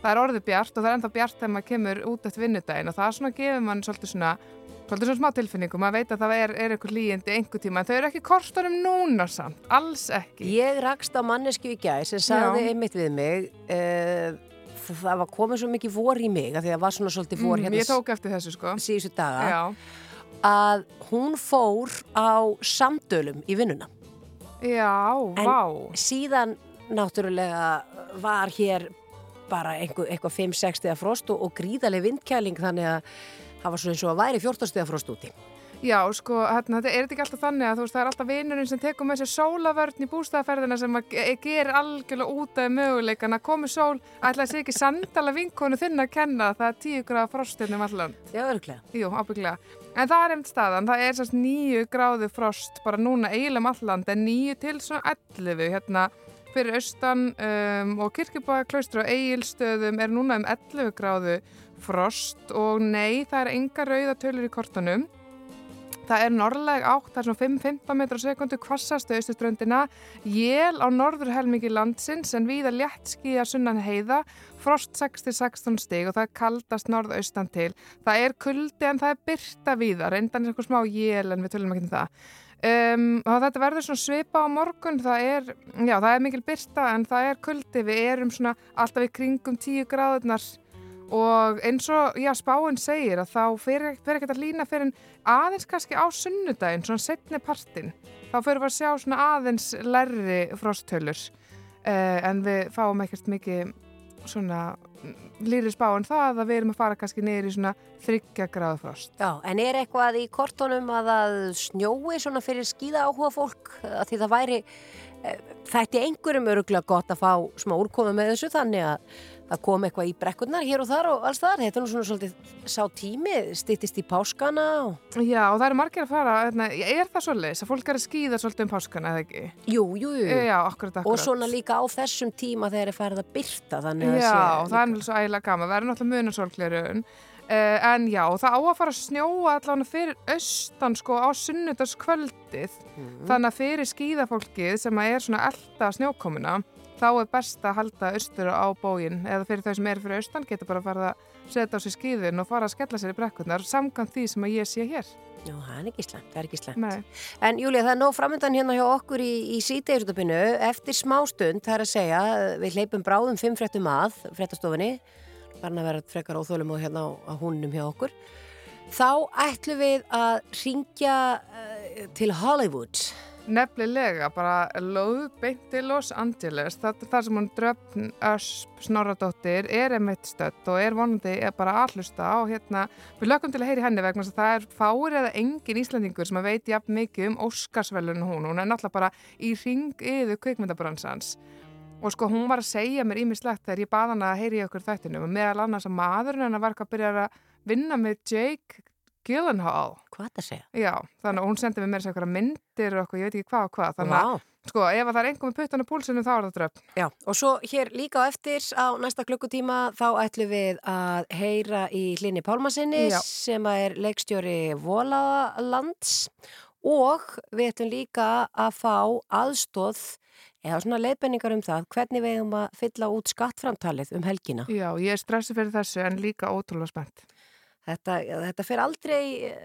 það er orðið bjart og það er ennþá bjart þegar maður kemur út eftir vinnudaginn og það svona gefur mann svolítið svona Svolítið svona smá tilfinningum, maður veit að það er, er eitthvað líjandi einhver tíma, en þau eru ekki kortunum núna samt, alls ekki. Ég rakst á mannesku í gæð sem sagði Já. einmitt við mig, uh, það var komið svo mikið vor í mig, af því að það var svona svolítið vor Mm, hérna ég tók eftir þessu sko. síðustu daga, Já, að hún fór á samdölum í vinnuna. já, En vá. síðan náttúrulega var hér bara einhver, eitthvað 5-6 stegar frost og, og gríðarlega vindkæling þannig að það var svo eins og að væri 14 stegar frost úti. Já, sko, hérna, þetta er þetta ekki alltaf þannig að þú veist, það er alltaf vinurinn sem tekur með sér sólavörn í bústæðaferðina sem að ge- gerir algjörlega út af möguleikan að komi sól, ætlaði sig ekki sandala vinkonu þinn að kenna það er 10 gráða frostinn um allan. Já, örglega. Jú, ábygglega. En það er einmitt staðan, það er sérst 9 gráðu frost bara núna eiginlega um alland en 9 til svona 11 hérna fyrir austan um, og kirkjubæklaustur og eigilstöðum er núna um 11 gráðu frost og nei, það er enga rauðatölur í kortunum. Það er norðleg átt, það er svona 5-15 metrar á sekundu kvassast austuströndina, jél á norður helmingi landsins en víða létt skíða sunnan heiða, frost 6-16 stig og það kaldast norðaustan til. Það er kuldi en það er byrta víða, reyndan er eitthvað smá jél en við tölum ekki um það. Um, þetta verður svona svipa á morgun, það er, já það er mikil byrta en það er kuldi, við erum svona alltaf í kringum 10 gráðurnar. Og eins og, já, spáinn segir að þá fer ekkert að lína fyrir aðeins kannski á sunnudaginn, svona setni partin, þá fyrir við að sjá svona aðeins lærri frosttölur uh, en við fáum ekkert mikið svona lýri spáinn það að við erum að fara kannski í svona þryggja gráðu frost. Já, en er eitthvað í kortunum að það snjói svona fyrir skýða áhuga fólk að því það væri, það ætti einhverjum öruglega gott að fá smá úrkomi með þessu þannig að það kom eitthvað í brekkurnar hér og þar og alls þar. Þetta er nú svona svolítið sá tími, styttist í páskana og... Já, og það eru margir að fara, hérna, er það svolítið, að fólk er að skýða svolítið um páskana, eða ekki? Jú, jú, jú. Já, akkurat, akkurat. Og svona líka á þessum tíma þegar er farið að byrta þannig að Já, sé... það er mjög svo ægilega gaman, það er náttúrulega munasólglerun uh, en já, það á að fara að snjóa allavega fyrir austan sko á sunnudagskvöldið þannig að fyrir skíðafólkið sem er svona elda snjókomuna þá er best að halda austur á bógin eða fyrir þau sem eru fyrir austan getur bara að fara að setja á sig skíðin og fara að skella sér í brekkurnar samkvæmt því sem að ég sé hér Já, það er ekki slæmt, það er ekki slæmt. Nei. En Júlia, það er nóg framöndan hérna hjá okkur í, í sítegisutopinu. Eftir smástund, það er að segja, við hleypum bráðum fimm fréttum að, fréttastofinni, barna að vera frekar óþölum og hérna á, húnum hjá okkur. Þá ætlum við að ringja uh, til Hollywood. Nefnilega, bara lóð beint til Los Angeles, það er það sem hún dröfn Ösp Snorradóttir er emitt stött og er vonandi er bara aðhlusta á hérna, við lögum til að heyri henni vegna þess að það er fáir eða engin Íslandingur sem að veit jafn mikið um Óskarsvelun hún, hún er náttúrulega bara í ring yfir kvikmyndabransans og sko hún var að segja mér ímislegt þegar ég baða hana að heyri í okkur þættinum og meðal annars að maðurinn hennar var að byrja að vinna með Jake Gyllenhaal Hvað það segja? Já, þannig að hún sendi mér meira sér eitthvað myndir og eitthvað, ég veit ekki hvað og hvað. Þannig að, Vá. sko, ef að það er einhver með puttan á púlsinu þá er það dröfn. Já, og svo hér líka á eftir á næsta klukkutíma þá ætlum við að heyra í Hlini Pálmasinni sem að er leikstjóri Volalands og við ætlum líka að fá aðstóð eða svona leiðbenningar um það hvernig við eigum að fylla út skattframtalið um helgina. Já, ég er stressu fyrir þessu en líka ótrúlega spennt. Þetta, þetta fer aldrei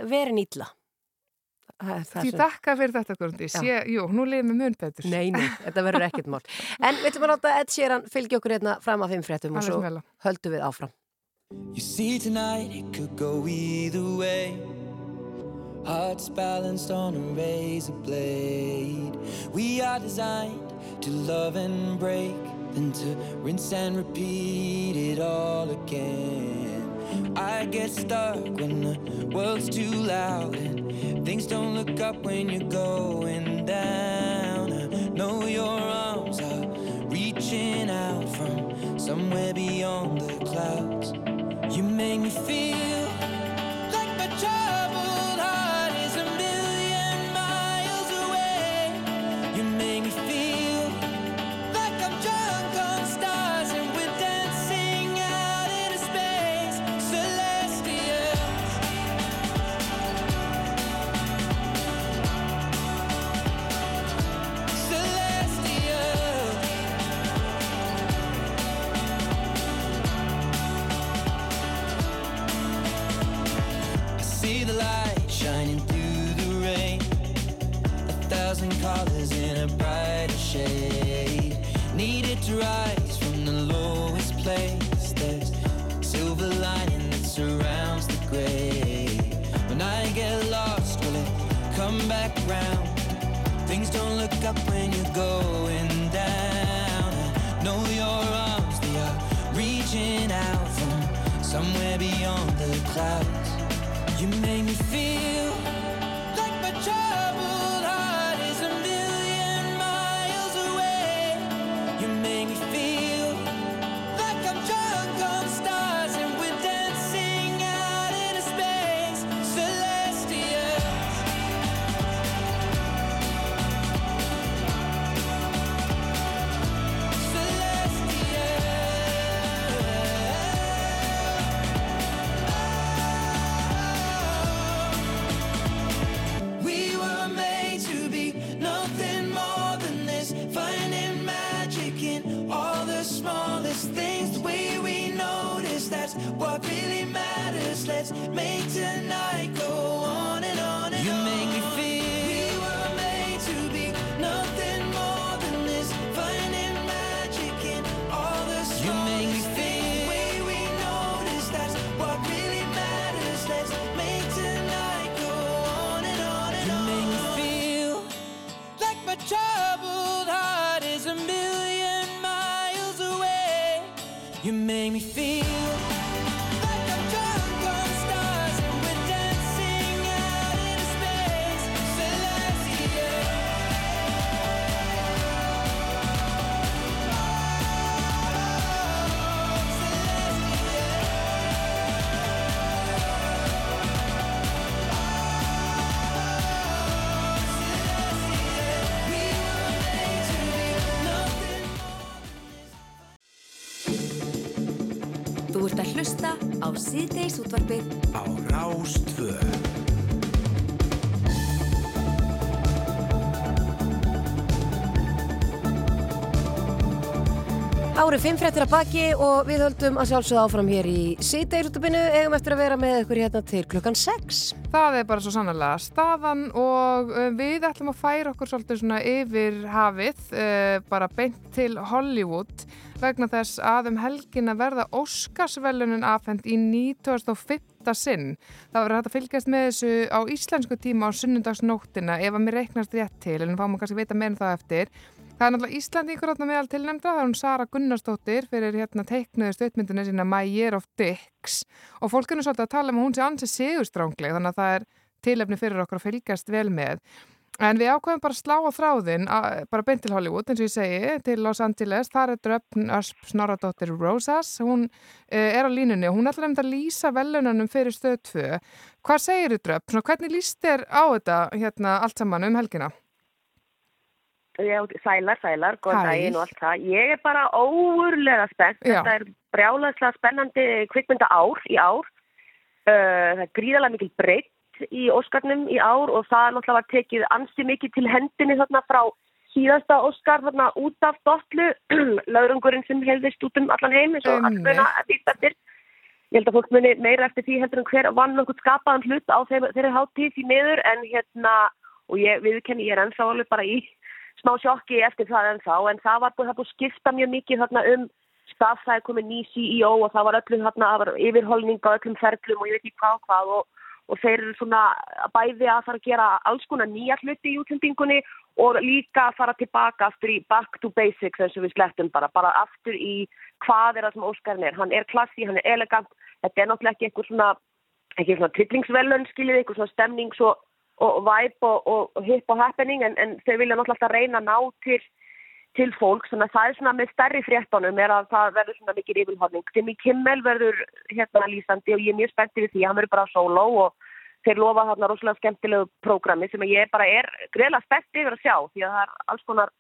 verin ítla. Því þakka fyrir þetta, Guðrundís. Já. Ég- Jú, nú lifið mér mun betur. Nei, nei, þetta verður ekkert mál. En við ætlum að láta Ed Sheeran fylgja okkur hérna fram að fimm fréttum og svo höldum við áfram. Hearts balanced on a razor blade. We are designed to love and break, then to rinse and repeat it all again. I get stuck when the world's too loud and Things don't look up when you're going down. I know your arms are reaching out from somewhere beyond the clouds. You make me feel like my troubled a brighter shade. Needed to rise from the lowest place. There's silver lining that surrounds the gray. When I get lost, will it come back round? Things don't look up when you're going down. I know your arms, they are reaching out from somewhere beyond the clouds. You make me feel Let's make tonight go síðdeis útvarpið á Rástvö. Árið 5 fréttir að baki og við höldum að sjálfsögða áfram hér í síðdegisútabinu eigum eftir að vera með ykkur hérna til klukkan 6. Það er bara svo sannlega staðan og uh, við ætlum að færa okkur svolítið svona yfir hafið, uh, bara beint til Hollywood vegna þess að um helgina verða Óskarsvelunin afhend í 1905. sinn. Það verður hægt að fylgjast með þessu á íslensku tíma á sunnundagsnóttina ef að mér reiknast rétt til, en fáum að kannski veita meira um það eftir. Það er náttúrulega Íslandíkur átna meðal tilnæmda, það er hún Sara Gunnarsdóttir fyrir hérna teiknuðu stöðmyndina sína My Year of Dicks og fólk er svolítið að tala um hún sé ansið sigurstrángleg þannig að það er tilefni fyrir okkur að fylgjast vel með. En við ákveðum bara að slá á þráðin, bara beint til Hollywood eins og ég segi, til Los Angeles, þar er dröfn Ösp Snorradóttir Rosas, hún eh, er á línunni og hún ætlar um að lýsa velunanum fyrir stöð 2. Hvað segir þið dröfn? Hvernig lýst þér á þetta hérna allt saman um helgina? Já, sælar, sælar, góð Hæ. daginn og allt það. Ég er bara óurlega spennt. Já. Þetta er brjálaðslega spennandi kvikmynda ár í ár. Uh, það er gríðarlega mikil breytt í Óskarnum í ár og það er náttúrulega var tekið ansi mikið til hendinni þarna frá síðasta Óskar þarna út af dollu, laurungurinn sem helðist út um allan heim eins og Einmitt. allmuna býst eftir. Ég held að fólk muni meira eftir því heldur en hver vann okkur skapaðan hlut á þeirri hátíð því miður en hérna, og ég viðkenni, ég er ennþá alveg bara í smá sjokki eftir það ennþá, en það var búið, það búið skipta mjög mikið þarna um staf, það er komið ný CEO og það var öllum þarna, það var yfirholning á öllum ferlum og ég veit ekki hvað og hvað og, og þeir eru svona bæði að fara að gera alls konar nýja hluti í útlendingunni og líka að fara tilbaka aftur í back to basics eins og við slettum bara, bara aftur í hvað er það sem Óskarinn er. Hann er klassi, hann er elegant, þetta er náttúrulega ekki eitthvað svona, ekki svona trillingsvelun, skiljið, eitthvað svona stemning svo og vibe og, og, hip og happening en, en þau vilja náttúrulega alltaf reyna að ná til, til fólk að það er svona með stærri fréttonum er að það verður svona mikið yfirhóðning Jimmy Kimmel verður hérna lýsandi og ég er mjög spenntið við því, hann verður bara solo og þeir lofa þarna rosalega skemmtilegu prógrami sem ég bara er greiðlega spenntið yfir að sjá því að það er alls konar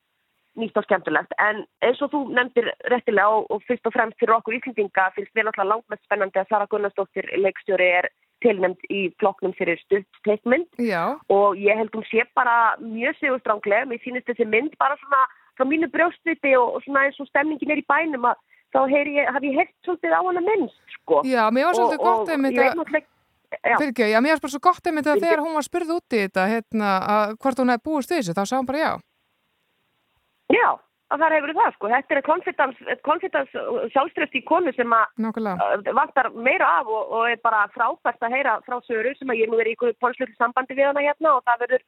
nýtt og skemmtilegt. En eins og þú nefndir réttilega og, og fyrst og fremst fyrir okkur Íslendinga finnst mér náttúrulega langt mest spennandi að Sara Gunnarsdóttir leikstjóri er tilnæmt í flokknum fyrir stutt teikmynd Já. og ég held hún sé bara mjög sigurstránglega, mér sýnist þessi mynd bara svona frá mínu brjóstviti og, og svona eins og stemningin er í bænum að þá ég, haf ég heilt svolítið á hana minnst sko. Já, mér var svolítið Og- gott veit að- náttúrulega- já. Mér var bara svo gott einmitt að Fyrirgefðu. þegar hún var spurð út í þetta, hérna, að hvort hún hefði búist við þessu, þá sá hún bara já. Já, að það hefur það sko, þetta er confidence, confidence sjálfströft í konu sem að uh, vantar meira af og, og er bara frábært að heyra frá Söru sem að ég er nú verið í pólislöku sambandi við hana hérna og það verður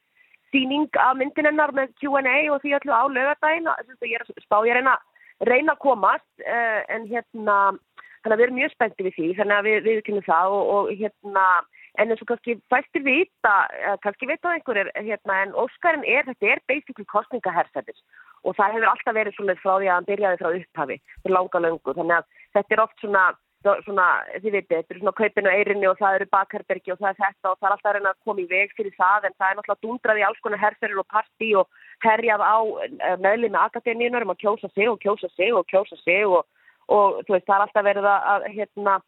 síning af myndin hennar með Q&A og því öllu á lögadaginn ég er spá, ég er að reyna, reyna að komast uh, en hérna þannig að við erum mjög spenntið við því þannig að við, við kynum það og, og hérna en eins og kannski fæstir vita kannski vita á einhverjir hérna, en Óskarinn er, þetta er basically kostningaherfæðis og það hefur alltaf verið svona frá því að hann byrjaði frá upphafi fyrir langa löngu, þannig að þetta er oft svona, svona þið veitir, þetta er svona kaupinu eirinni og það eru bakherbergi og það er þetta og það er alltaf að reyna að koma í veg fyrir það. En það er náttúrulega dundrað í alls konar herferir og partí og herjað á meðlið með akademíunar um að kjósa sig og kjósa sig og kjósa sig og, og veist, það er alltaf verið að, hérna,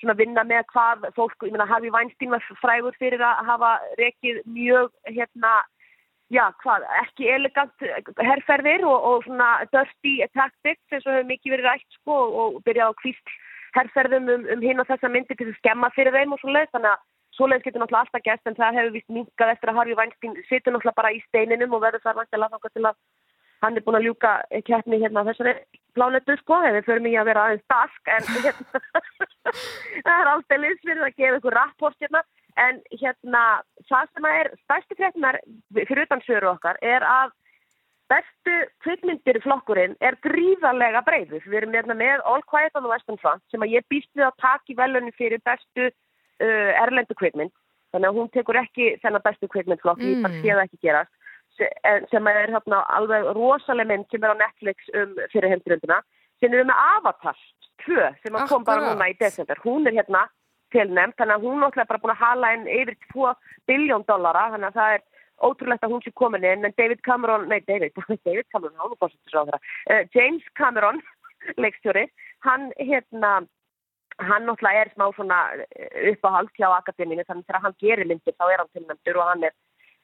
svona vinna með hvað fólk, ég meina Harvey Weinstein var frægur fyrir að hafa rekið mjög hérna já, hvað, ekki elegant herrferðir og, og svona dirty tactics eins og hefur mikið verið rætt sko og byrjað á kvíst herrferðum um, um hinn og þessa myndi til að skemma fyrir þeim og svoleiðis, þannig að svoleiðis getur náttúrulega alltaf gæst en það hefur vist minkað eftir að Harvey Weinstein situr náttúrulega bara í steininum og verður þar vantilega þangað til að hann er búin að ljúka keppni hérna á þessari plánetu sko, eða förum í að vera aðeins dask en það er alltaf liðsverð að gefa ykkur rapport hérna en hérna það sem er stærsti fréttinar fyrir utan sögur okkar er að bestu kvikmyndir flokkurinn er gríðarlega breyður. Við erum hérna með All Quiet on the Western Front sem að ég býst við að taka í velunni fyrir bestu uh, erlendu kvikmynd þannig að hún tekur ekki þennan bestu kvikmyndflokk mm. ég bara sé það ekki gerast Se- sem er hérna alveg rosaleg mynd sem er á Netflix um fyrir heimstyrundina sem er með Avatar 2 sem að kom bara núna í desember hún er hérna tilnæmt þannig að hún náttúrulega bara búin að hala inn yfir 2 biljón dollara þannig að það er ótrúlegt að hún sé komin inn en David Cameron, nei David, David Cameron hann er fórsettur á þeirra uh, James Cameron, leikstjóri hann hérna hann náttúrulega er smá svona eh, uppáhald hjá akademínu þannig að hann gerir myndir þá er hann tilnæmdur og hann er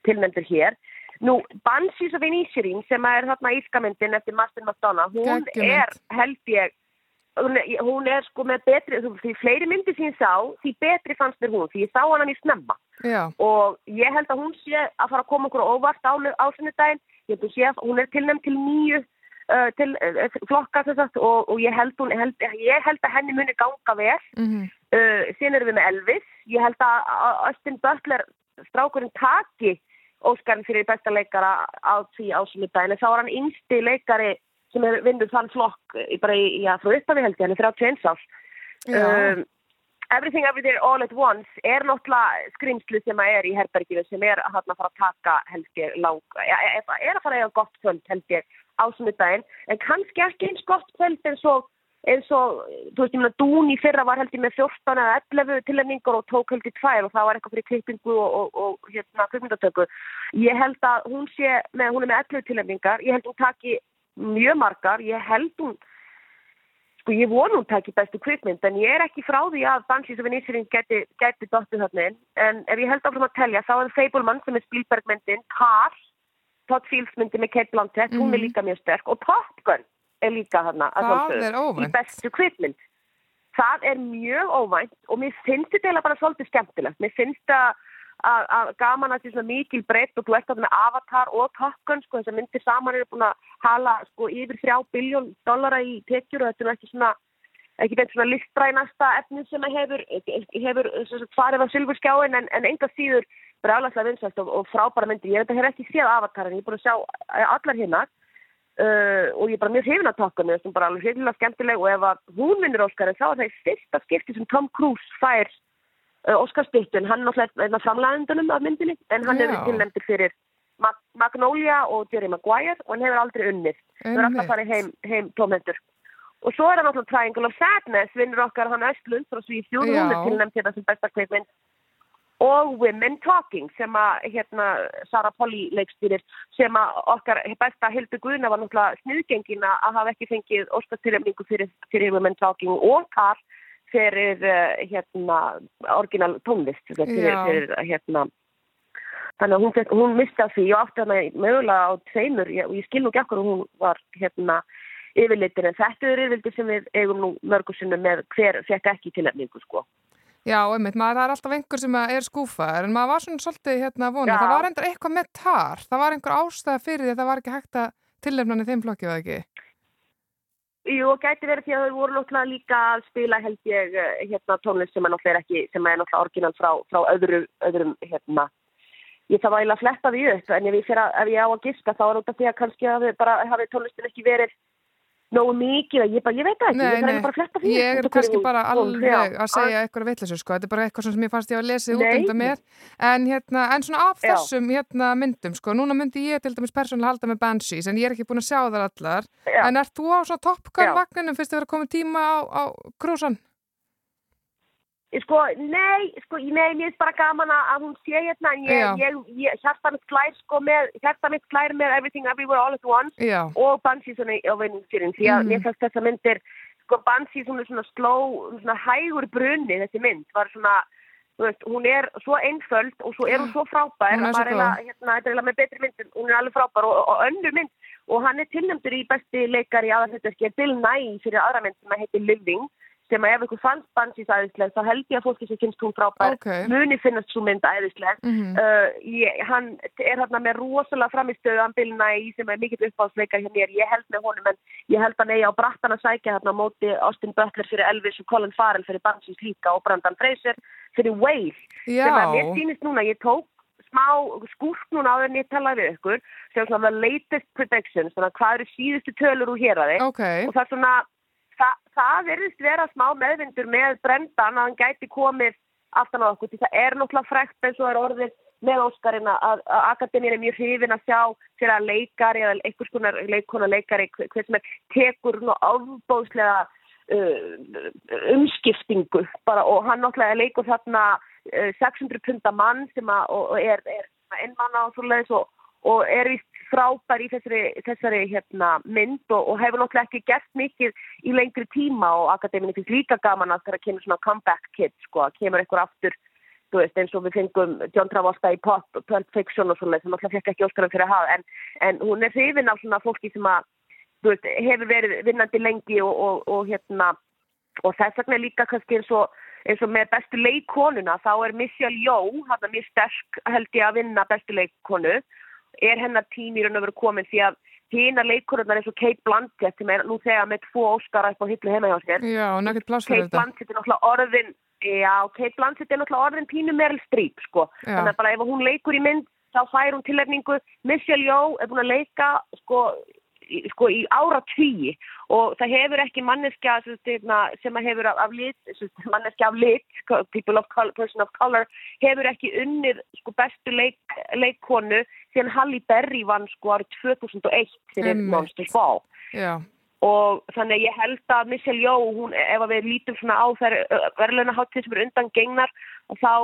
tilnæmdur hér Nú, Banshees of Inisherin sem er þarna ískamyndin eftir Martin McDonough, hún Geggjumynd. er held ég hún er, hún er sko með betri því fleiri myndir sem ég sá, því betri fannst mér hún, því ég sá hann í snemma. Já. og ég held að hún sé að fara að koma okkur óvart á, á sunnudaginn, ég held að sé að hún er tilnæmt til nýju uh, til uh, flokka sem sagt og, og ég held hún, held, ég held að henni muni ganga vel. Mm uh, síðan erum við með Elvis. Ég held að að Austin Butler strákurinn taki Óskarinn fyrir besta leikara á því ásumudaginu þá er hann yngsti leikari sem er vinnur þann flokk bara í, já, frá upphafi held ég, hann er 31 árs. Um, Everything Everywhere All at Once er náttúrulega skrimslu sem að er í herberginu sem er að að fara að taka held ég lang, ja, er, er að fara að eiga gott kvöld held ég ásumudaginn en kannski ekki eins gott kvöld eins og eins og, þú veist, ég meina Dún í fyrra var held ég með 14 eða 11 tilnefningar og tók held ég tvær og það var eitthvað fyrir klippingu og, og, og hérna klippingatöku. Ég held að hún sé, með, hún er með 11 tilnefningar, ég held hún taki mjög margar, ég held hún, sko ég vonu hún taki bestu kvikmynd en ég er ekki frá því að Banshees of Inisherin geti, geti dottið þarna inn en ef ég held áfram að telja þá er Fableman sem er Spielberg myndin, Cars, Todd Fields myndin með Kate Blanchett, hún er Mhm. líka mjög sterk og Top Gun er líka þarna í bestu kvikmynd. Það er mjög óvænt og mér finnst þetta bara svolítið skemmtilegt. Mér finnst að, að gaman að er svona mikil breytt og þú ert þarna með Avatar og Top Gun, sko, þessar myndir saman eru búin að hala sko yfir þrjá biljón dollara í tekjur og þetta er ekki svona ekki beint svona listbrænasta efni sem hefur, hefur sem farið á silfurskjáin en, en enga síður brálaslega vinsvægt og, og frábæra myndir. Ég hef ekki séð Avatar en ég er búin að sjá allar hinnar uh, og ég er bara mjög hrifin að takka með þessum bara alveg hrifin skemmtileg og ef að hún vinnur Óskarinn þá er það í fyrsta skipti sem Tom Cruise fær Óskar Stittun, hann er náttúrulega af framlæðendunum af myndinni en hann hefur tilnæmdur fyrir Mag Magnolia og Jerry Maguire og hann hefur aldrei unnið. Það er alltaf farið heim, heim tómhendur. Og svo er það náttúrulega Triangle of Sadness, vinnur okkar hann Östlund frá Svíþjóð, hún er tilnæmt hérna sem besta kveikmynd. Og Women Talking sem að hérna Sara Polly leikstýrir sem að okkar besta Hildur Guðna var náttúrulega sniðgengin að hafa ekki fengið óskarstilefningu fyrir, fyrir Women Talking og þar fyrir uh, hérna orginal tónlist fyrir, fyrir hérna þannig að hún, hún misti af því og átti hana mögulega á tveimur ég, og ég skil nú ekki okkur hún var hérna yfirleitin en þetta er yfirleitin sem við eigum nú mörgur sinnum með hver fekk ekki tilefningu sko. Já, einmitt, maður það er alltaf einhver sem er skúfaður en maður var svona svolítið hérna Já. það var endur eitthvað með tar, það var einhver ástæða fyrir því að það var ekki hægt að tilnefna í þeim flokki, var það ekki? Jú, gæti verið því að þau voru náttúrulega líka að spila held ég eh, hérna tónlist sem er náttúrulega ekki, sem er náttúrulega orginal frá, frá öðru, öðrum hérna. Ég þarf að eiginlega að fletta því upp en ef ég, að, ef ég á að giska þá er út af því að kannski hafi, bara, hafi tónlistin ekki verið nógu mikið, ég, bara, ég veit ekki, Nei, ég þarf bara að fletta því ég er kannski hverju bara hún- hún- alveg að segja eitthvað vitleysu sko, þetta er bara eitthvað sem ég fannst ég að lesið út undan mér en, hérna, en svona af Já. þessum hérna, myndum sko, núna myndi ég til dæmis persónulega halda með Banshees en ég er ekki búin að sjá þar allar Já. en ert þú á svona Top Gun Já. vagninum fyrst þið verið að koma tíma á, á krúsan? Sko, nei, sko, nei, mér er bara gaman að hún sé hérna en ég, ég, ég hjarta mitt klær sko með, hjarta mitt klær með Everything Everywhere All at Once Já. og Banshees og vinningfyrin því að Mhm. mér fannst þessa myndir sko hún er svona sló svona hægur brunni þessi mynd var svona þú veist, hún er svo einföld og svo er hún svo frábær Hún er svo góð. hérna, þetta er eiginlega með betri myndin hún er alveg frábær og, og önnur mynd og hann er tilnæmdur í besti leikari aðalhutverki er Bill Nye fyrir aðra mynd sem heitir Living sem að ef ykkur fannst Banshees æðisleg þá held ég að fólki sem finnst hún frábær Ok. muni finnast svo mynd æðisleg Mhm. uh, ég, hann er hérna með rosalega framistöðu Bill Nye sem er mikill uppáhaldsleikar hjá mér, ég held með honum en ég held hann eigi á brattan að sækja hérna á móti Austin Butler fyrir Elvis og Colin Farrell fyrir Banshees líka og Brandon Fraser fyrir Whale Já. sem að mér sýnist núna, ég tók smá skúrt núna áður en ég talaði við ykkur sem svona latest predictions svona hvað eru síðustu tölur úr hér að þig Ok. og það er svona það, verðist vera smá meðvindur með brendan að hann gæti komið aftan á okkur því það er náttúrulega frekt eins og er orðið með Óskarinn að, akademíin er mjög hrifin að sjá fyrir að leikari eða einhvers konar leikona leikari hver sem er tekur nú áfbóðslega uh, umskiptingu bara og hann náttúrulega leikur þarna uh, 600 punta mann sem að, og, og er, er einmanna og svoleiðis og, og er vist frábær í þessari, þessari hérna, mynd og, og hefur náttúrulega ekki gert mikið í lengri tíma og akademíin finnst líka gaman að þegar kemur svona comeback kid sko, kemur einhver aftur þú veist, eins og við fengum John Travolta í Pop, Pulp Fiction og svoleið sem alltaf fekk ekki óskarum fyrir að hafa en, en hún er hrifin af svona fólki sem að þú veist, hefur verið vinnandi lengi og, og, og hérna og þess vegna líka kannski eins og, eins og með bestu leikkonuna þá er Michelle Yeoh, hann er mjög sterk held ég að vinna bestu leikkonu er hennar tími í raun og veru komin því að hína leikkonunar eins og Kate Blanchett sem er nú þegar með tvo óskara upp á hillu heima hjá sér Já, Kate. Blanchett er náttúrulega orðin já, Kate Blanchett er náttúrulega orðin pínu Meryl Streep sko, Já. þannig að bara ef hún leikur í mynd þá fær hún tilefningu Michelle Yeoh er búin að leika sko sko í ára tvíi og það hefur ekki manneskja sem, hérna, sem að hefur af, lit sem manneskja af lit, people of color, person of color, hefur ekki unnið sko bestu leik, leikkonu síðan Halle Berry vann sko árið 2001 fyrir. Monsters Ball Já. og þannig að ég held að Michelle Yeoh, hún, ef að við lítum svona á þær verðlunaháttir sem eru undan gengnar þá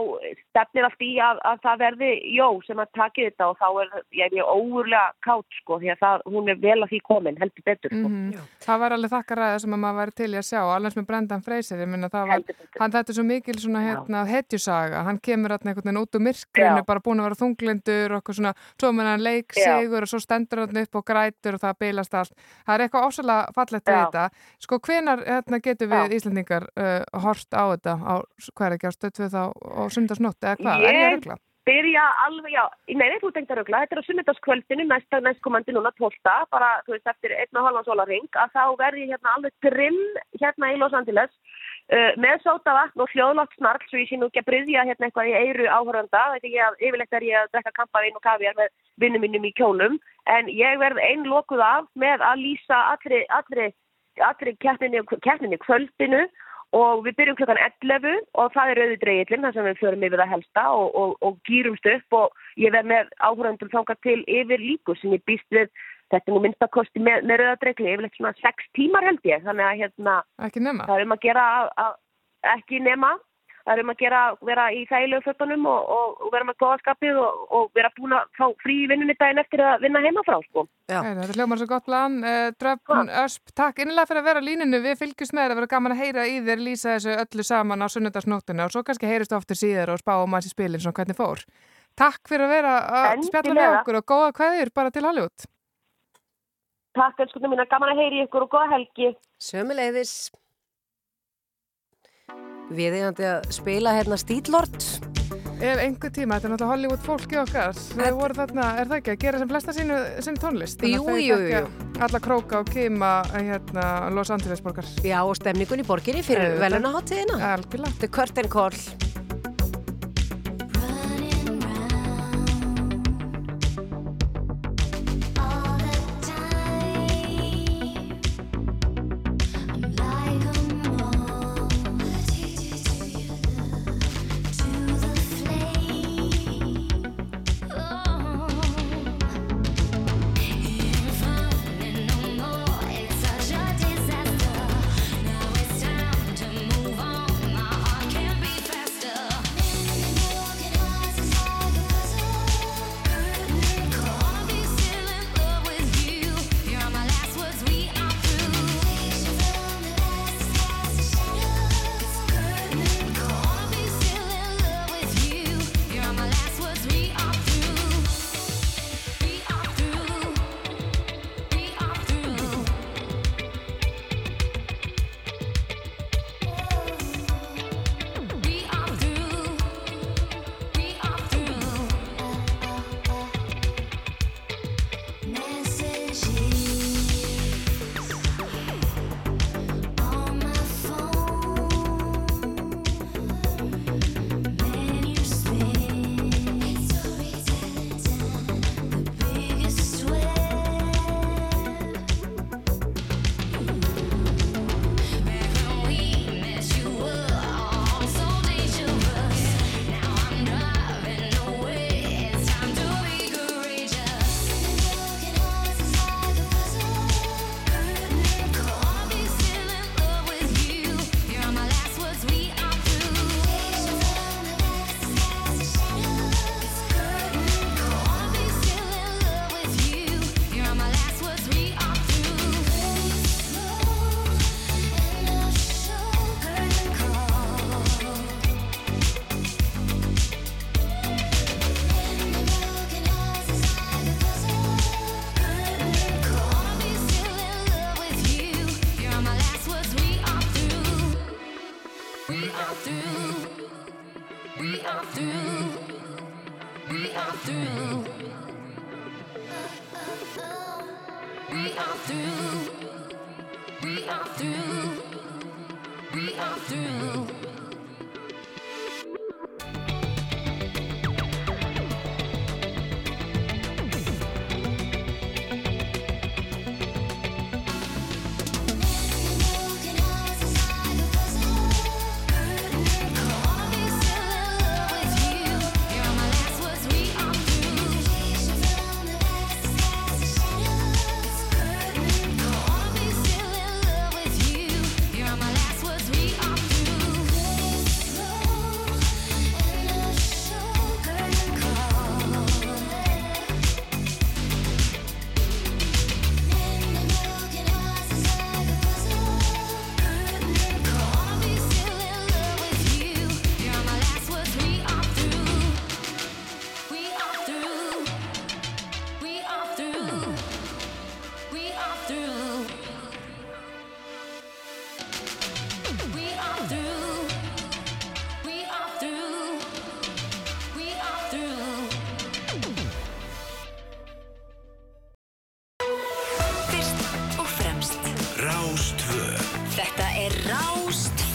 stefnir allt í að, að það verði Yeoh sem að taki þetta og þá er ég er óurlega kátt sko því að það, hún er vel að því komin, heldur betur sko. Mhm. Það var alveg þakkaræða sem að maður væri til í að sjá, alveg sem með Brendan Fraser, ég minna það var, hann þetta er svo mikil svona hérna hetjusaga, hann kemur hérna einhvern veginn út úr myrkrinu, bara búin að vera þunglindur og eitthvað svona, svo með hann leik Já. sigur og svo stendur hann upp og grætur og það bilast allt. Það er eitthvað ósala á sundarsnótt eða hvað, er ég að byrja alveg, já, nei, þú tengt að rögla, þetta er á sunnudagskvöldinu, næsta næstkomandi núna 12, bara, þú veist, eftir einn og halvan sólarring, að þá verði ég hérna alveg grimm hérna í Los Angeles uh, með sótavatn og hljóðlátt snarl, svo ég sé nú ekki að bryðja hérna eitthvað í eyru áhöranda, þetta ég að yfirleitt er ég að drekka kampavín og kavjar með vinnum minnum í kjólum, en ég verð einn lokuð af með að lýsa allri, allri, allri keppninni, keppninni kvöldinu og við byrjum klokkan 11 og það er auðvitað dreigillin þar sem við förum yfir það helsta og, og, og gýrumst upp og ég verð með áhöröndum þangað til yfir líku sem ég býst við þetta er nú minnstakosti með, með rauðadregli yfirleitt svona 6 tímar held ég þannig að hérna Ekki nema. það er um að gera að, að ekki nema það er um að gera, vera í þægilegu fötunum og, og, og vera með góðaskapið og, og vera búin að fá frí í vinnunni daginn eftir að vinna heima frá sko. Heyrðu, Þetta hljómar svo gott plan. Uh, Dröfn Ösp, takk innilega fyrir að vera á líninu. Við fylgjumst með það að vera gaman að heyra í þér lýsa þessu öllu saman á sunnudagsnóttinu og svo kannski heyristu oftur síðar og spá um að þessi spilin svona hvernig fór. Takk fyrir að vera að spjalla með okkur og góða kveðir bara til Hollywood. Takk elskunum mína, gaman að heyri ykkur og góða helgi. Sömuleiðis. Við eigandi að spila hérna Stílord. Ef einhver tíma, þetta er náttúrulega Hollywood fólki okkar. Við vorum þarna, er það ekki, að gera sem flesta sínu, sínu tónlist. Jú, jú, jú. Alla króka og kima hérna, Los Angeles borgar. Já, og stemningun í borginni fyrir velunaháttíðina. Algjörlega. Er Curtain Call.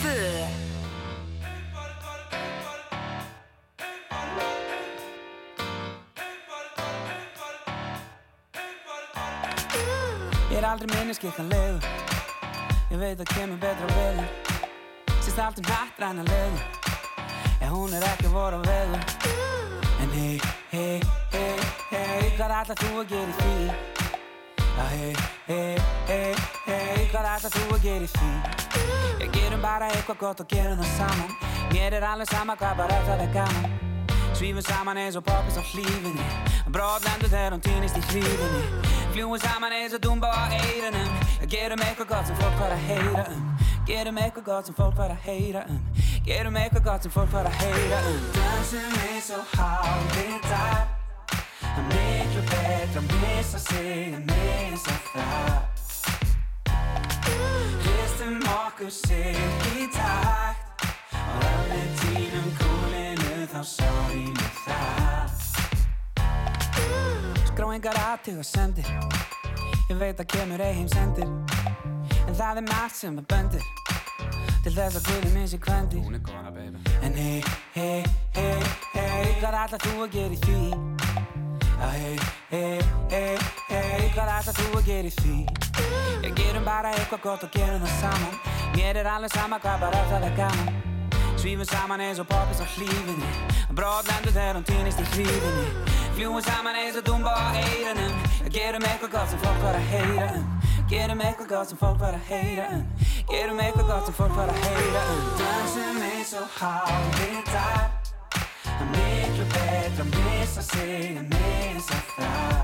Rástfö Ég er aldrei minni skikkanlegu Ég veit að kemur betra Sér finnst allt um nattræna lögum En hún er ekki voru á vegum En hei, hei, hei, hei Hvað ætlar þú að gera í því? Já, hei, hei, hei, hei Hvað ætlar þú að gera í því? Bara eitthvað gott og gerum það saman. Mér er alveg sama hvað bara það er gaman. Svífum saman eins og poppis á hlífinni. Bróðlendur þegar hún týnist í hlífinni Fljúum saman eins og dúmba á eirunum Gerum eitthvað gott sem fólk fara að heyra um. Gerum eitthvað gott sem fólk fara að heyra um. Gerum eitthvað gott sem fólk fara að heyra um. Dansum eins og hálfið dag Það miklu betra að missa sig en missa það Hristum okkur sig í takt. Og ef við týnum kúlinu þá sorry með það. Skrá engar aðtug og sendir Ég veit að kemur ei heim sendir. En það er margt sem er böndir Til þess að guði minn sé kvendir. Hún er kona, baby En hei, hei, hei, hei Hvað ætlar þú að gera í því? Já, hei, hei, hei, hei Hvað ætlar þú að gera í því? Ég gerum bara eitthvað gott og gerum það saman Mér er alveg sama hvað bara það er gaman Svífum saman eins og poppis á hlífinni Bróðlendur þegar hún týnist í hlífinni. Fljúum saman eins og dúmba á eirunum Gerum eitthvað gott sem fólk var að heyra um. Gerum eitthvað gott sem fólk var að heyra um Gerum eitthvað gott sem fólk var að heyra um Dansum eins og hálfið dag betra að missa sig en missa það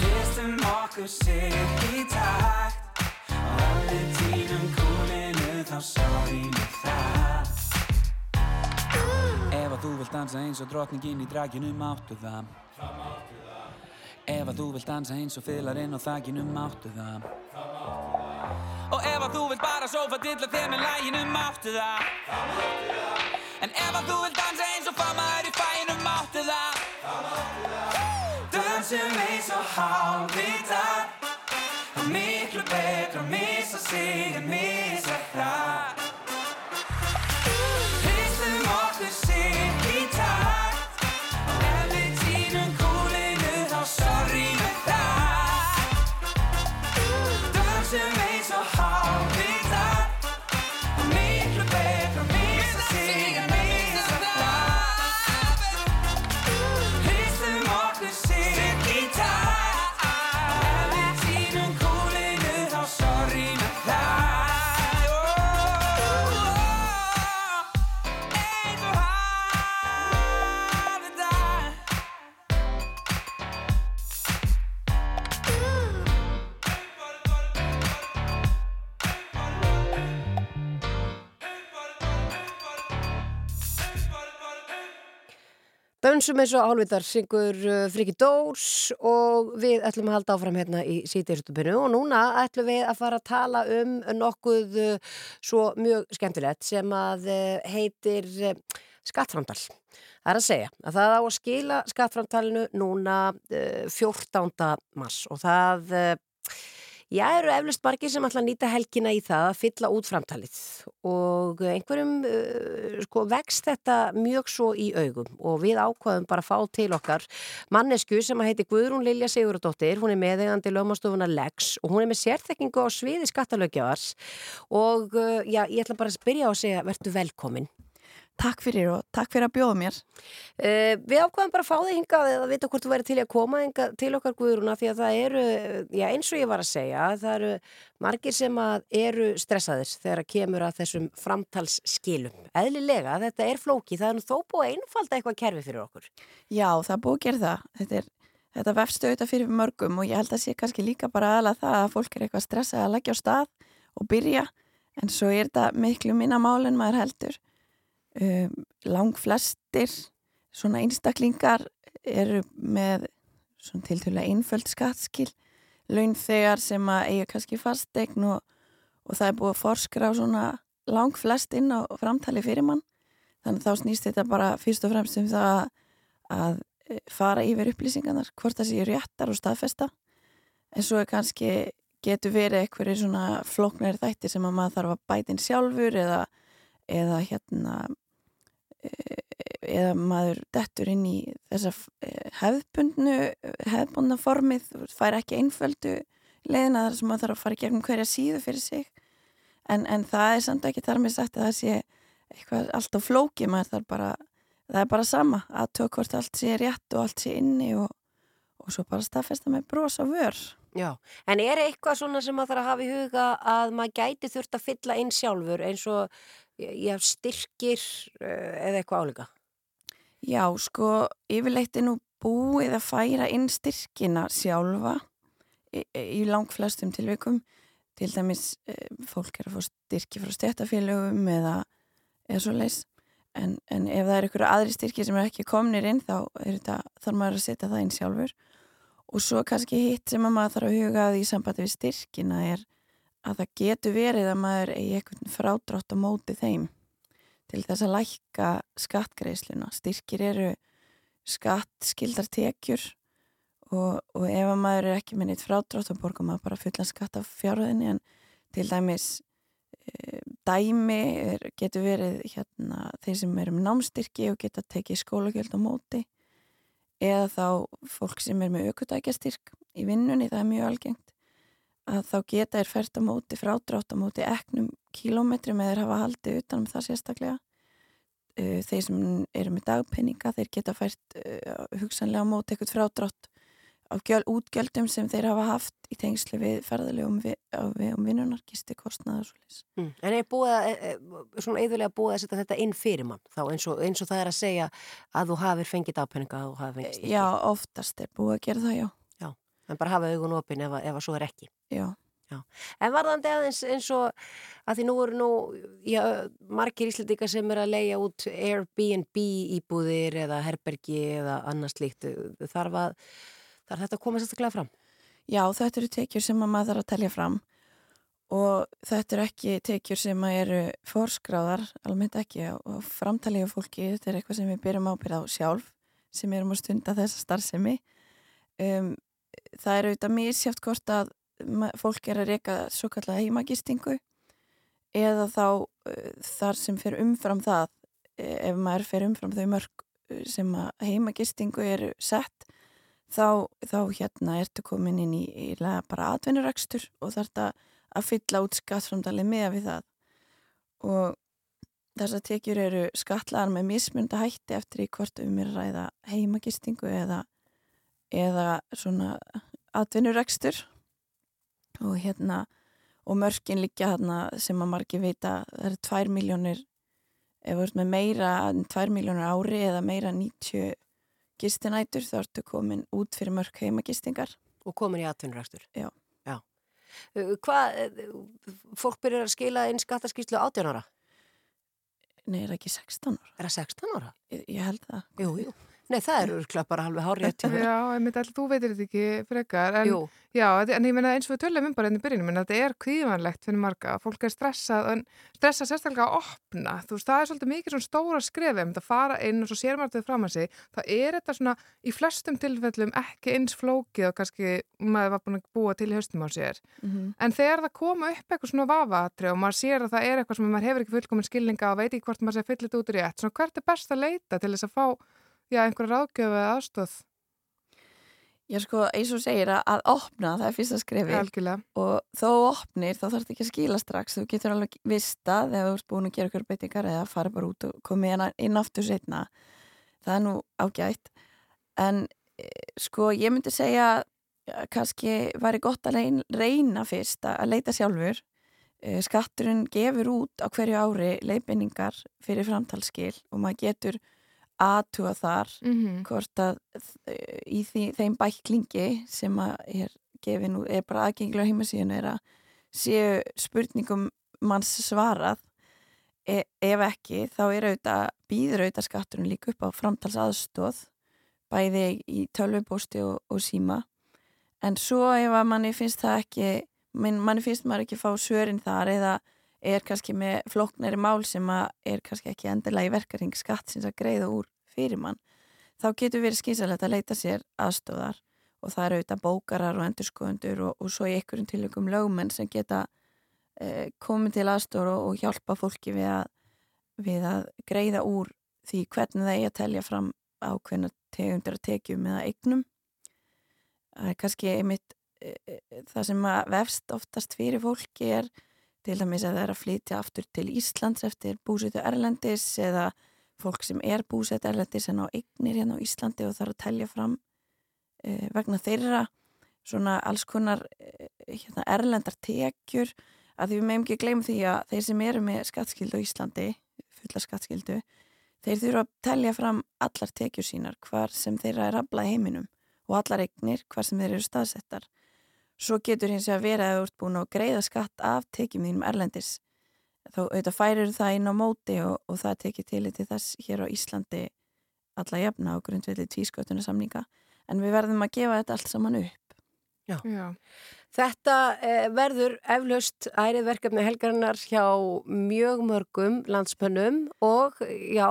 Hristum okkur sig í takt Og við týnum kúlinu þá með það Ef að þú vilt dansa eins og drottningin í draginu máttu það. Það máttu það Ef að þú vilt dansa eins og fylarinn á þakinu máttu það. Það máttu það Og ef að þú vilt bara sófa dilla þér með læginu máttu það Það máttu það En ef að þú vilt dansa eins og famaður í fæinu máttu það Það máttu það Dansum eins og hálfvitar miklu betra að missa sig en missa það Dönsum eins og álvitar syngur uh, Friki Dórs og við ætlum að halda áfram hérna í sítiðstupinu og núna ætlum við að fara að tala um nokkuð uh, svo mjög skemmtilegt sem að uh, heitir skattframtal. Það er að segja að það á að skila skattframtalinu núna uh, 14. mars og það Já, eru eflust margir sem ætla að nýta helgina í það að fylla út framtalið og einhverjum uh, sko, vext þetta mjög svo í augum og við ákvaðum bara að fá til okkar mannesku sem að heiti Guðrún Lilja Sigurðardóttir, hún er meðegandi lögmastofuna Lex og hún er með sérþekkingu á sviði skattalögjavars og uh, já, ég ætla bara að spyrja á að segja, verður velkomin. Takk fyrir og takk fyrir að bjóða mér. Uh, við ákvaðum bara að fá þig hingað eða vita hvort þú væri til að koma hingað til okkar Guðrúna því að það eru, já eins og ég var að segja, það eru margir sem að eru stressaðir þegar að kemur að þessum framtalsskilum. Eðlilega, þetta er flóki, það er nú þó búið að einfalda eitthvað kerfi fyrir okkur. Já, það búið að gera það. Þetta, þetta vefstu auðvitað fyrir mörgum og ég held að sé kannski líka bara aðalega það að fólk er eitthvað stressað að leggja á stað og byrja en svo er þetta miklu minna mál en maður heldur. Um, lang flestir svona einstaklingar eru með svona tiltölulega einföld skattskil launþegar sem að eiga kannski fastegn og, og það er búið að forskra á svona lang flest inn á framtali fyrir mann. Þannig þá snýst þetta bara fyrst og fremst um það að fara yfir upplýsingarnar hvort það séu réttar og staðfesta. En svo er kannski getur verið eitthvað svona flóknari þættir sem að maður þarf að bæta inn sjálfur eða, eða hérna eða maður dettur inn í þessa hefðbundnu hefðbundna formið fær ekki einföldu leiðina þar sem maður þarf að fara gegnum hverja síðu fyrir sig. En, en það er samt ekki þar með sagt að það sé eitthvað alltaf flókið maður þarf bara, það er bara sama að tök hvort allt sé rétt og allt sé inni og, og svo bara staðfesta með bros og vör. Já, en er eitthvað svona sem maður þarf að hafa í huga að maður gæti þurft að fylla inn sjálfur eins og já, styrkir eh, eða eitthvað áleika? Já, sko, yfirleitt er nú búið að færa inn styrkina sjálfa í, í langflestum tilvikum. Til dæmis eh, fólk er að fá styrki frá stjættafélögum eða, eða svo leis. En, en ef það er einhverju aðri styrki sem er ekki komnir inn þá þetta, þarf maður að setja það inn sjálfur. Og svo kannski hitt sem að maður þarf að huga að í sambandi við styrkina er að það getur verið að maður eigi eitthvað frádrátt á móti þeim til þess að lækka skattgreiðsluna. Styrkir eru skattskildar tekjur og, og ef að maður er ekki með neitt frádrátt þá borgar maður bara fullan skatt af fjárhæðinni en til dæmis e, dæmi er, getur verið hérna, þeir sem eru með námstyrki og geta tekið skólagjöld á móti eða þá fólk sem er með aukutækjastyrk í vinnunni, það er mjög algengt að þá geta er fært á móti frádrátt á móti eknum kílómetrum eða hafa haldið utanum það sérstaklega þeir sem eru með dagpenninga þeir geta fært uh, hugsanlega á móti eitthvað frádrátt gjöl, útgjöldum sem þeir hafa haft í tengsli við ferðilegum við, við um vinnunar, gisti, kostnaðar. Mm. En er búið e, e, svona eðulega búið að setja þetta inn fyrir mann þá eins og, eins og það er að segja að þú hafið fengið dagpenninga að þú hafið fengið styrki? Já, oftast er búið að gera það, já. En bara hafa augun opinn ef, ef að svo er ekki. Já. Já. En varðandi aðeins eins og að því nú eru nú já, margir íslendingar sem er að leia út Airbnb íbúðir eða herbergi eða annars líkt þarf að þarf þetta að koma sérstaklega fram? Já, þetta eru tekjur sem að maður þarf að telja fram og þetta eru ekki tekjur sem að eru forskráðar, almennt ekki og framtaliðu fólki, þetta er eitthvað sem við byrjum ábyrða á sjálf sem erum að stunda þessa starfsemi um, það eru auðvitað mjög sjátt hvort að fólk er að reyka svo kallega heimagistingu eða þá þar sem fer umfram það ef maður fer umfram þau mörg sem heimagistingu eru sett þá, þá hérna ertu komin inn í, í bara atvinnurekstur og þarf að fylla út skattframdalið með við það. Og þess að tekjur eru skatlaðar með mismunda hætti eftir í hvort um er ræða heimagistingu eða, eða svona atvinnurekstur og hérna og mörkin líka hérna sem að margir vita það eru tvær miljónir ef við erum með meira en tvær miljónir ári eða meira 90 gistinætur þá ertu komin út fyrir mörk heimagistingar og komin í atvinnurekstur Já, Já. Hvað, fólk byrjar að skila inn skattaskýrslu 18 ára? Nei, er það ekki 16 ára? Er það 16 ára? Ég, ég held það. Jú, jú. Nei, það eru urkla bara halveg hárið til Já, ég myndi alltaf, þú veitir þetta ekki frekar en, Jú. já, en ég meina eins og við tölum um bara enn í byrjunum, en þetta er kvíðvanlegt fyrir marga, fólk er stressað en stressað sérstaklega að opna þú veist, það er svolítið mikið svona stóra skrefum það fara inn og svo sér maður þetta fram að sig það er þetta svona í flestum tilfellum ekki eins flókið og kannski maður var búin að búa til í höstum á sér mm -hmm. en þegar það koma upp eitthvað svona vafatri og maður sér að það er eitthvað sem maður hefur ekki fullkomin skilninga og veit ekki hvort maður sé fyllit út í rétt, svona hvert er best að leita til þess að fá já, einhverja ráðgjöf eða aðstóð? Já, sko, eins og segir að, að opna, það er fyrsta skrefi. Algjörlega. Og þó opnir, þá þarf þetta ekki að skila strax. Þú getur alveg vista þegar þú ert búin að gera ykkur beitingar eða fara bara út og koma inn, inn aftur setna. Það er nú ágætt. En sko, ég myndi segja kannski væri gott að reyna, reyna fyrst að leita sjálfur. Skatturinn gefur út á hverju ári leifinningar fyrir framtalskil og maður getur aðtuga þar mm -hmm. hvort að í því, þeim bæklingi sem er gefin og er bara aðgengilega heimasíðun er að séu spurningum manns svarað e ef ekki þá er auðvitað býður auðvitað skatturinn líka upp á framtals aðstóð bæði í tölvupósti og, og síma en svo ef að manni finnst það ekki manni finnst maður ekki fá svörin þar eða er kannski með floknari mál sem er kannski ekki endilega í verkaring skatt sem að greiða úr fyrir mann þá getur verið skýrsalegt að leita sér aðstóðar og það eru auðvitað bókarar og endurskoðundur og, og svo í einhverjum tilökum lögumenn sem geta eh, komið til aðstóður og, og hjálpa fólki við að, við að greiða úr því hvernig það er að telja fram ákveðna tegundir að tekjum eða eignum. Það er kannski einmitt eh, það sem að vefst oftast fyrir fólki er til dæmis að það er að flytja aftur til Íslands eftir búsetu Erlendis eða fólk sem er búset Erlendis en á eignir hérna á Íslandi og þarf að telja fram uh, vegna þeirra svona alls konar uh, hérna, erlendar tekjur. Að því við meðum ekki gleyma því að þeir sem eru með skattskildu á Íslandi fulla skattskildu þeir þurfa að telja fram allar tekjur sínar hvar sem þeirra er aflað heiminum og allar eignir hvar sem þeir eru staðsettar svo getur hins vegar verið að þú ert búin að greiða skatt af tekjum þínum erlendis þá auðvitað færir það inn á móti og, og það tekir til til þess hér á Íslandi alla jafna á grundvelli tvískötuna samninga en við verðum að gefa þetta allt saman upp Já. Já. Þetta eh, verður eflaust ærið verkefni helgarinnar hjá mjög mörgum landsmönnum og já,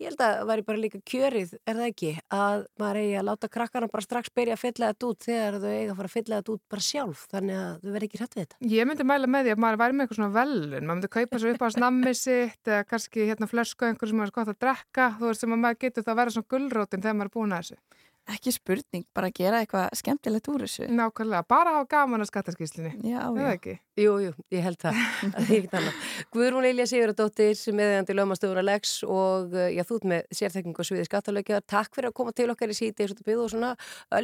ég held að það væri bara líka kjörið, er það ekki, að maður eigi að láta krakkarna bara strax byrja að fylla þetta út þegar þau eiga að fara að fylla þetta út bara sjálf, þannig að þau verði ekki hrætt við þetta. Ég myndi mæla með því að maður væri með eitthvað svona velun, maður myndi kaupa svo upp á snammi sitt eða kannski hérna flösku einhver sem er gott að drekka, þú veist sem að maður getur það að vera svona gullrótin þegar maður er búin að þessu. Ekki spurning, bara gera eitthvað skemmtilegt úr þessu. Nákvæmlega, bara hafa gaman að skattaskíslinni. Já, já. ekki? Jú, jú, ég held það. Guðrún Lilja Sigurðardóttir sem meðeigandi lögmastöfuna Lex og uh, já, þú ert með sérþekking og sviði skattalögja. Takk fyrir að koma til okkar í síti eins og þetta byggðu og svona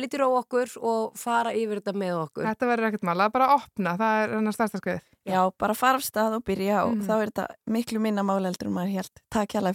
lítir á okkur og fara yfir þetta með okkur. Þetta verður ekkert mál, það er bara að opna, það er hennar starsta skriðið. Já, bara fara af stað og byrja og Mhm. þá er þetta miklu minna máleldur um maður helt. Takk hérlega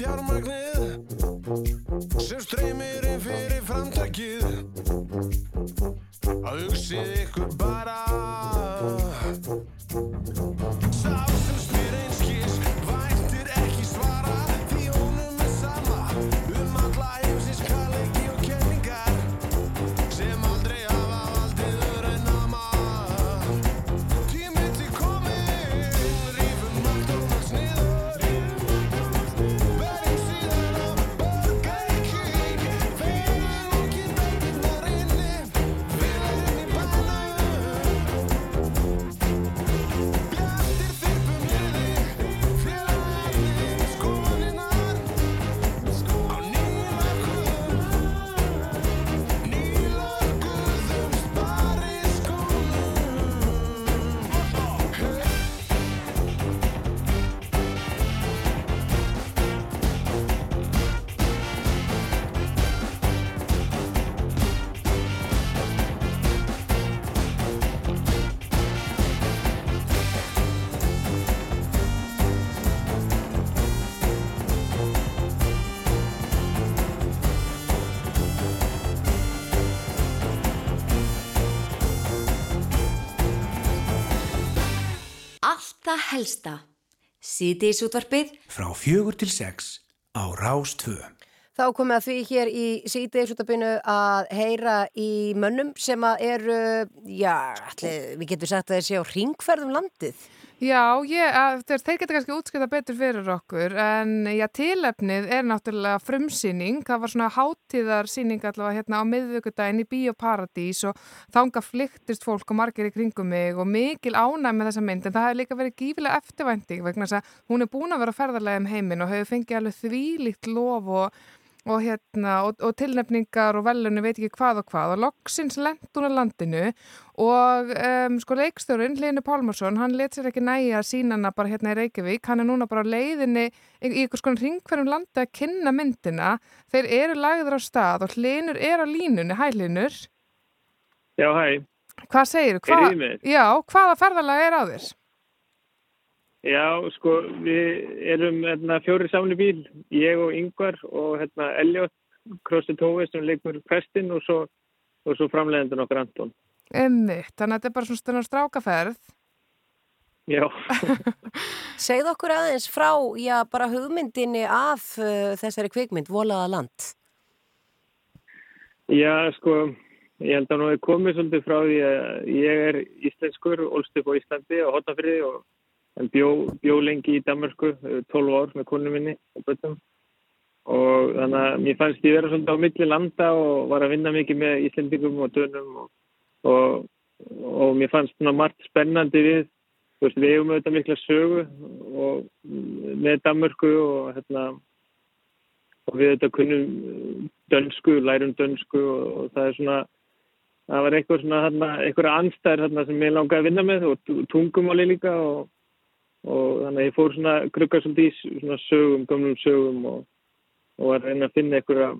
saman um fjármagnið helsta. Síðdeis útvarpið Frá fjögur til sex á Rás 2. Þá komið að því hér í síðdegisútabinu að heyra í mönnum sem að eru, já, allir, við getum sagt að þeir séu á ringferðum landið. Já, ég, að, þeir, þeir geta kannski útskipta betur fyrir okkur en já, tilefnið er náttúrulega frumsýning, það var svona hátíðarsýning allavega hérna á miðvíkudaginn í Bíóparadís og þanga flyktist fólk og margir í kringum mig og mikil ánæg með þessa mynd. En það hefur líka verið gífilega eftirvænting vegna þess að hún er búin að vera ferðarlega um heiminn og hefur fengið alveg þvílíkt lof og og, hérna, og, og tilnefningar og velunni veit ekki hvað og hvað og loksins á landinu og um, sko leikstjórin Hlinu Pálmarsson, hann let sér ekki næja sínana bara hérna í Reykjavík, hann er núna bara leiðinni í, eitthvað sko ringverðum landi að kynna myndina, þeir eru lagður á stað og Hlinur er á línunni hæ Hlinur Já, hæ. Hvað segir þú? Mig? Já, hvaða ferðalag er á þér? Já, sko, við erum hérna, fjóri samli bíl, ég og Yngvar og hérna, Elliot, Krossi Tói sem leikur Prestin og svo, og svo framleiðendur okkar Anton. Emmitt, þannig að þetta er bara svona stunnar strákaferð Já, Segð okkur aðeins frá, já, bara hugmyndinni af uh, þessari kvikmynd, Volaða land. já, sko, ég held að nú er komið svolítið frá því að ég er íslenskur, ólst upp á Íslandi og Hotnafriði og en bjó, bjó lengi í Danmarku, eh, 12 ár með konu minni og bötum. Og þannig að mér fannst ég vera svolítið á milli landa og var að vinna mikið með Íslendingum og dönum og, og, og mér fannst svona margt spennandi við, veist, við hefum auðvitað mikla sögu og með Danmarku og hérna og við auðvitað kunnum dönsku, lærum dönsku og, það er svona það var eitthvað svona anstæður hérna sem ég langaði að vinna með og tungumáli líka og, og þannig að ég fór svona grugga svolítið í svona sögum, gamlum sögum og, og að reyna að finna einhverja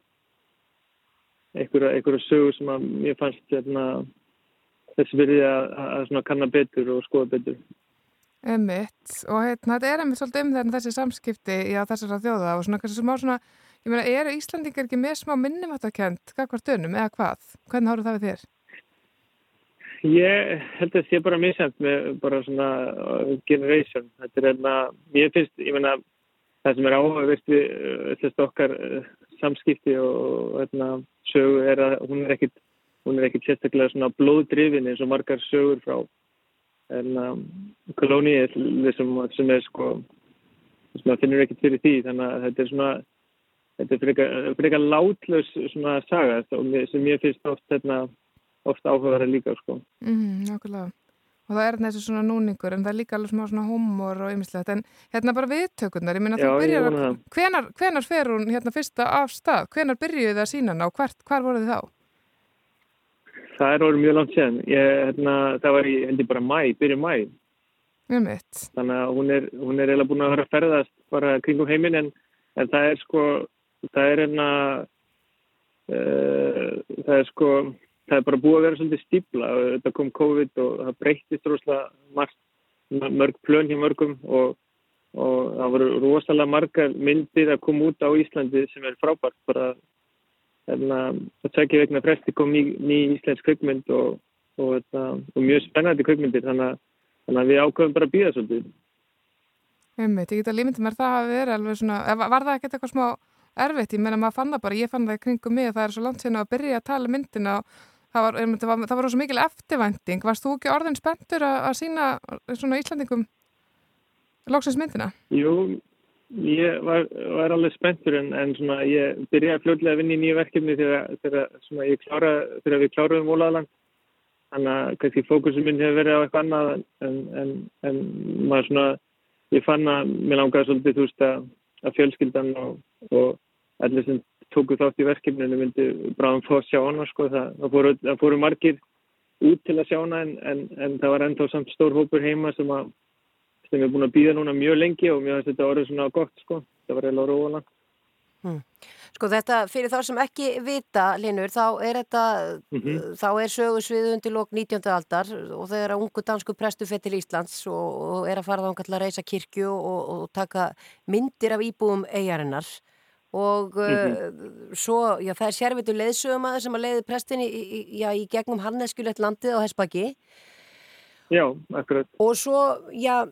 einhverja, einhverja sögu sem að mér fannst hérna, þess virði að, að svona kanna betur og skoða betur. Emmitt, og hérna, þetta er emmitt svolítið um þennan þessi samskipti í að þessara þjóða og svona kannski smá svona, ég meina, eru Íslandingar ekki með smá minnumáttakent, hvað hvort dönum, eða hvað? Hvernig háru það við þér? Ég held að það sé bara misjæmt með bara svona uh, generation. Þetta er hérna, ég finnst, ég meina, það sem er áhugavert við uh, þess okkar uh, samskipti og hérna, sögu er að hún er ekkit, hún er ekkit sérstaklega svona blóðdrifin eins og margar sögur frá hérna, kolónið sem, sem er sko, sem maður finnur ekkit fyrir því. Þannig að þetta er svona, þetta er frekar, frekar látlaus svona saga sem ég finnst oft hérna, ofta áhugaðara líka sko. Mm, nákvæmlega. Og það er þessi svona núningur en það er líka alveg smá svona humor og ymmislegt en hérna bara viðtökurnar, ég minna þú byrjar að, hvenar, hvenar fer hún hérna fyrsta af stað, hvenar byrjuðu það sínana og hvert, hvar voruð þið þá? Það er orðið mjög langt. Ég, hérna, það var í, held ég bara mæ, byrju mæ. Mjög mitt. Þannig að hún er, hún er eiginlega búin að vera að ferðast bara kringum heiminn en, en það er sko, það er hérna, uh, það er sko, það er bara búið að vera svolítið stípla. Þetta kom COVID og það breyttist rosalega mörg plön hjá mörgum og, og það voru rosalega margar myndir að koma út á Íslandi sem er frábært bara hérna, að tvekja vegna fresti kom ný, ný íslensk kveikmynd og, og, hérna, og mjög spennandi kveikmyndir þannig, að- þannig að við ákveðum bara að býða svolítið. Einmitt, ég get að límyndi mér það hafi verið alveg svona, var það ekkert eitthvað smá erfitt, ég meina maður fann það bara, ég fann það í kringum mig að það er svo langt sinna að byrja að tala um myndina og það var, var, var svo mikil eftirvænting, varst þú ekki orðin spenntur að, sína svona Íslandingum loksins myndina? Jú, ég var, var alveg spenntur en, en svona, ég byrjaði fljóðlega að vinna í nýju verkefni þegar, þegar, klára, þegar við kláruðum Mólaðaland. Þannig að kannski fókusum minn hefur verið á eitthvað annað en, en, en maður svona, ég fann að mér langaði svolítið þú veist að, að fjölskyldan og, og allir sem tóku þátt í verkefninu myndi bráðum fá að sjá hana sko. Það, það, fóru, það fóru margir út til að sjá hana en, en, en það var ennþá samt stór hópur heima sem að sem er búin að býða núna mjög lengi og mjög að þetta orðið svona gott sko. Það var eiginlega róðalega. Sko þetta, fyrir þá sem ekki vita, Linur, þá er þetta, Mhm. þá er sögusvið undir lók 19. aldar og þegar að ungu dansku prestu fyrir til Íslands og, og er að fara þá að reysa kirkju og, og taka myndir af íbúum eigarinnar og uh, svo, já það er sérvitur leiðsögumæður sem að leiði prestin í, í, já, í gegnum hanneskjulegt landið á Hespaki Já, akkurat. Og svo, já,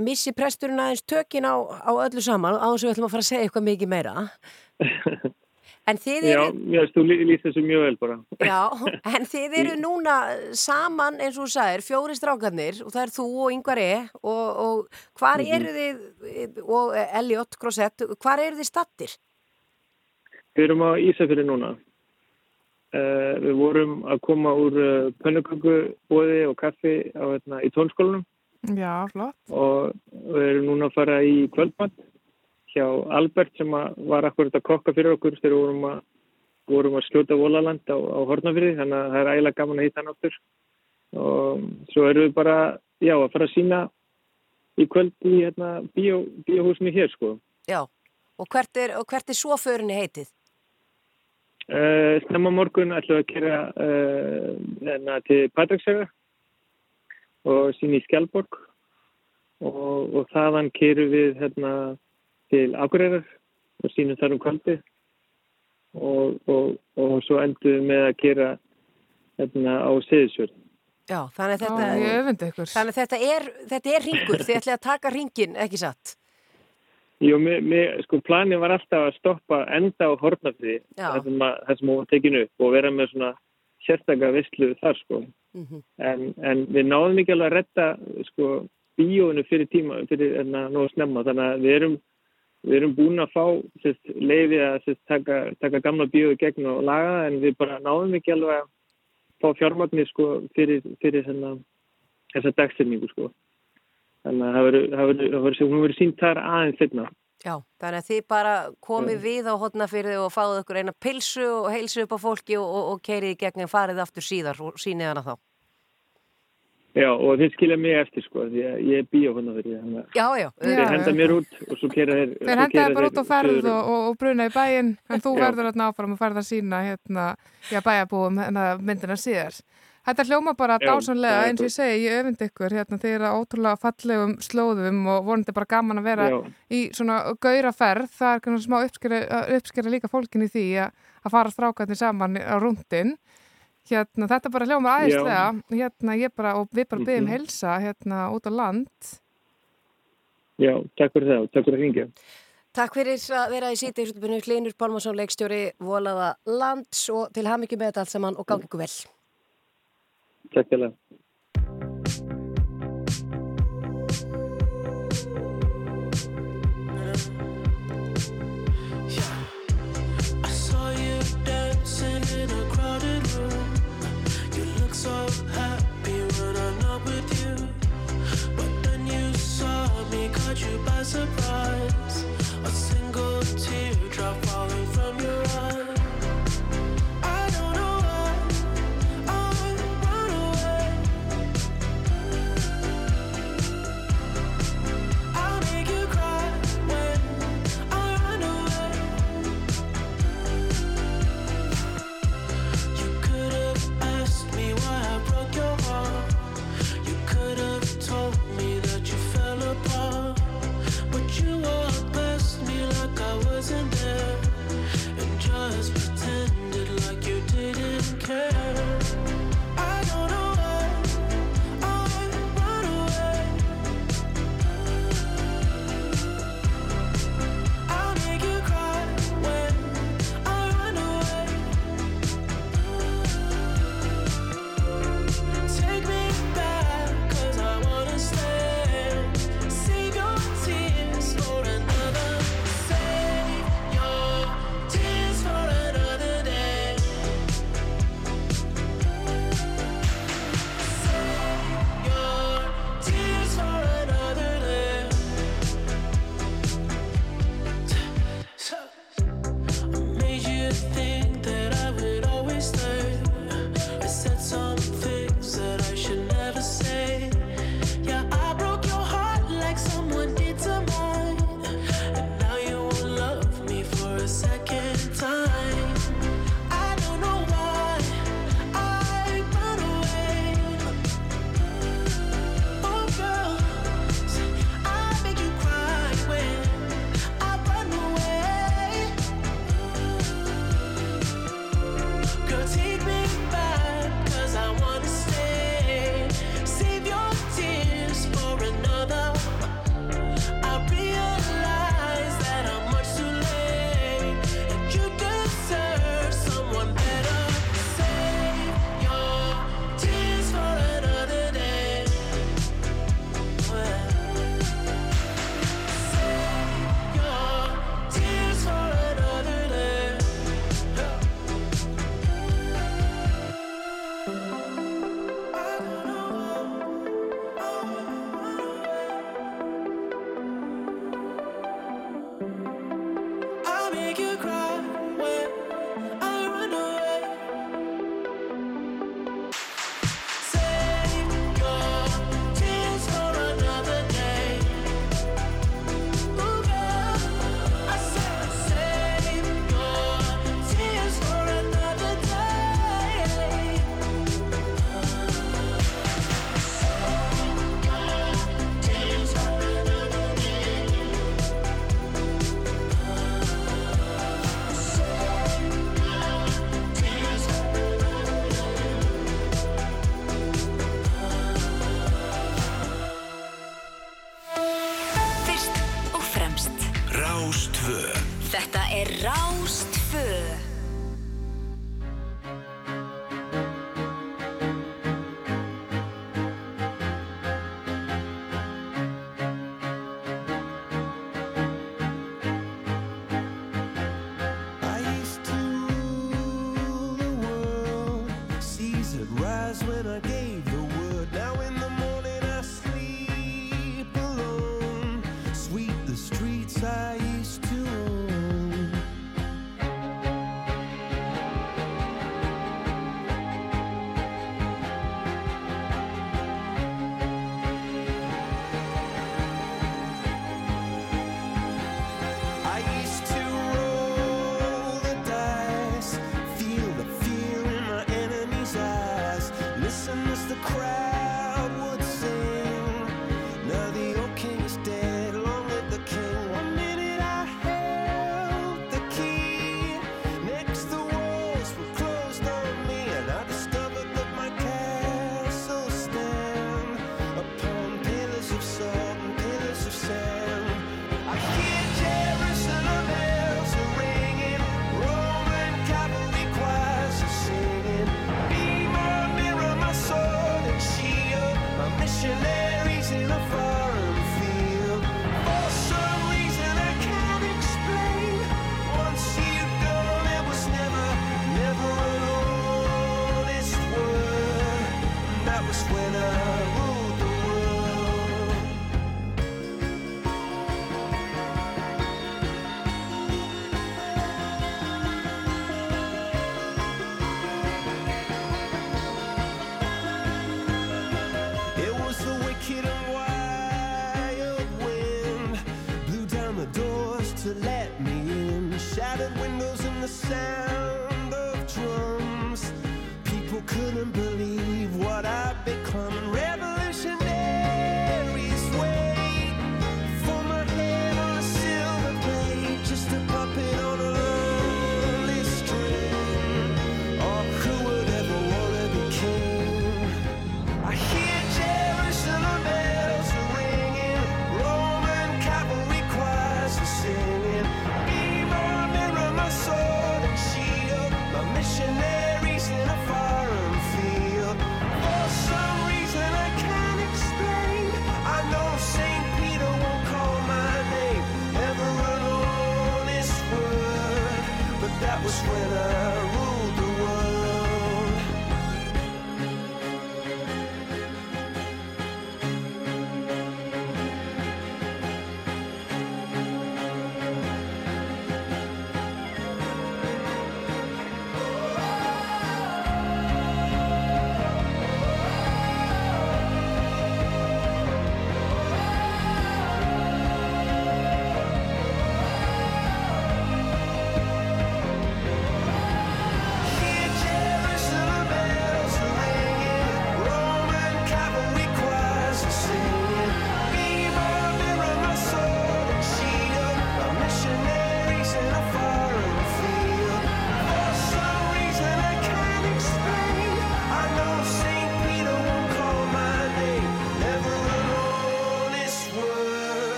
missi presturinn aðeins tökin á, á öllu saman á þess að við ætlum að fara að segja eitthvað mikið meira. En þið Já, eru, veist, þú lý- lýst þessu mjög vel bara. já, en þið eru núna saman, eins og þú sagðir, fjóri strákarnir og það er þú og Yngvar E og, og hvar Mhm. eru þið, og Elliot Grosett, hvar eru þið stattir? Við erum á Ísafjörði núna. Uh, við vorum að koma úr uh, pönnukökubóði og kaffi á, hérna, í tónskólanum Já, flott. og við erum núna að fara í kvöldmatt hjá Albert sem var akkurat að kokka fyrir okkur þegar við vorum að, vorum að skjóta volaland á, á Hortnafyrði þannig að það er ægilega gaman að hitta hann áttur og svo erum við bara já, að fara að sína í kvöld í hérna, bíó, bíóhúsinu hér sko. Já, og hvert er, og hvert er svo förinni heitið? Uh, stemma morgun ætlum við að kera uh, hérna, til Patræksega og sín í Skjálborg og, og þaðan kerum við hérna, til Akureyrar og sínum þar um kvöldi og, og, og svo endum við með að kera hérna, á Seðisjörn. Já, þannig að Ó, þetta, ykkur. þannig að þetta er, þetta er ringur, þið ætlið að taka ringin, ekki satt? Jú, mér, mér, sko, planið var alltaf að stoppa enda á Hortnafriði, Já. það sem, að- það sem hún var tekinu upp og vera með svona sérstaklega visslu þar, sko. Mhm. En, en við náðum ekki alveg að retta, sko, bíóinu fyrir tíma, fyrir enna nógu snemma, þannig að við erum, við erum búin að fá sérst, leiði að sérst, taka, taka gamla bíó í gegn og laga en við bara náðum ekki alveg að fá fjármagnir, sko, fyrir, fyrir þennan, þessa dagstyrningu, sko. Þannig að það verður, sínt þar aðeins setna. Já, þannig að þið bara komið við á hotnafyrði og fáðu ykkur eina pilsu og heilsu upp á fólki og, og, og keirið í gegn en farið aftur síðar og sýnið hana þá. Já, og þeir skilja mig eftir sko, því að ég er bíó hann fyrir þannig að Já, já. þeir Já, henda já. mér út og svo kera þeir Þeir hendaði bara út á ferð og, og, og bruna í bæinn en þú Já. verður hérna áfram og ferð að sína hérna, já, bæjarbúum hérna, myndina síðar. Þetta hljóma bara dásanlega það eins og ég segi, ég öfund ykkur hérna, þeir eru ótrúlega fallegum slóðum og vonandi bara gaman að vera Já. í svona gauraferð, það er kannar smá uppskera, uppskera líka fólkin í því að, að fara strákarnir saman á rúndin hérna, þetta bara hljóma æðislega hérna, ég bara, og við bara byggjum Mhm. heilsa hérna út á land Já, takk fyrir það og takk fyrir að ringja. Takk fyrir að vera í sítið hlutubinu Hlinur Pálmarsson, leikstjóri Volaða Lands og til hamingi með þetta allt saman og gangi ykkur vel. Takk fyrir það. I so happy when I'm not with you. But then you saw me, caught you by surprise.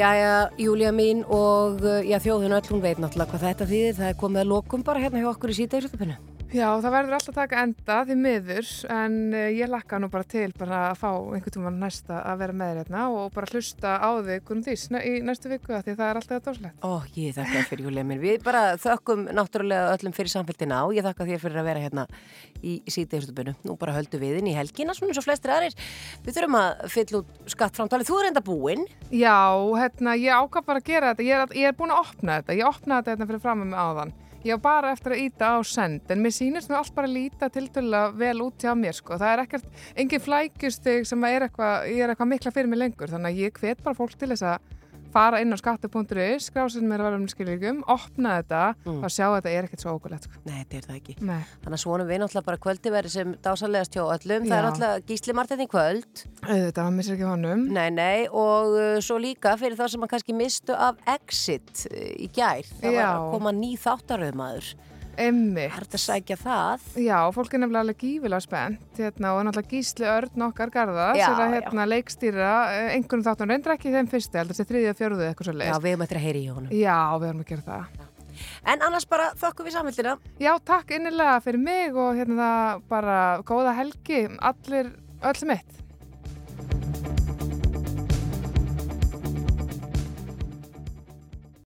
Jæja, Júlía mín og uh, já, þjóðin öll, hún veit náttúrulega hvað þetta þýðir. Það er komið að lokum bara hérna hjá okkur í síðdegisutupinu. Já, það verður alltaf að taka enda því miður en uh, ég lakka nú bara til bara að fá einhvern tíma næsta að vera með hérna og bara hlusta á þig Guðrún Dís í næstu viku af því það er alltaf þetta dáslegt. Ó, ég þakka fyrir Júlía mín. Við bara þökkum náttúrulega öllum fyrir samfélgina og ég þakka þér fyrir að vera hérna í síðdegisutupinu. Nú bara höldum við inn í helgina, svona eins og flestir aðrir. Við þurfum að fylla út skattframtalið. Þú er enda búinn. Já, hérna, ég ákvað bara að gera þetta, ég er, ég er ég var bara eftir að íta á send, en mér sýnist nú allt bara líta tildulega vel út hjá mér, sko. Það er ekkert, engin flækjustig sem er eitthvað, ég er eitthvað mikla fyrir mig lengur, þannig að ég hvet bara fólk til þess að fara inn á skattu.is, skrásinn mér að vera um skilvíkum, opna þetta Mm. og sjá að þetta er ekkert svo ógulegt, sko. Nei, þetta er það ekki. Nei. Þannig að svonum við náttúrulega bara kvöldi verið sem dásalegast hjá öllum. Það er Já. náttúrulega Gísli Martin í kvöld. Hann missir ekki honum. Nei, nei, og uh, svo líka fyrir það sem að kannski mistu af Exit uh, í gær. Það var Já. að koma ný þáttaröðmaður. Emmi. Það er þetta að sækja það. Já, fólk er nefnilega alveg gífilega spennt hérna, og náttúrulega Gísli Örn okkar garða Já, sem að hérna, leikstýra eh, einhverjum þáttum, reyndar ekki þeim fyrstu, heldur þessi þriðja, fjóruðu eitthvað svo Já, við erum eftir að heyri í honum. Já, við erum að gera það. En annars bara þökkum við samhildina. Já, takk innilega fyrir mig og hérna bara góða helgi, allir, öll mitt.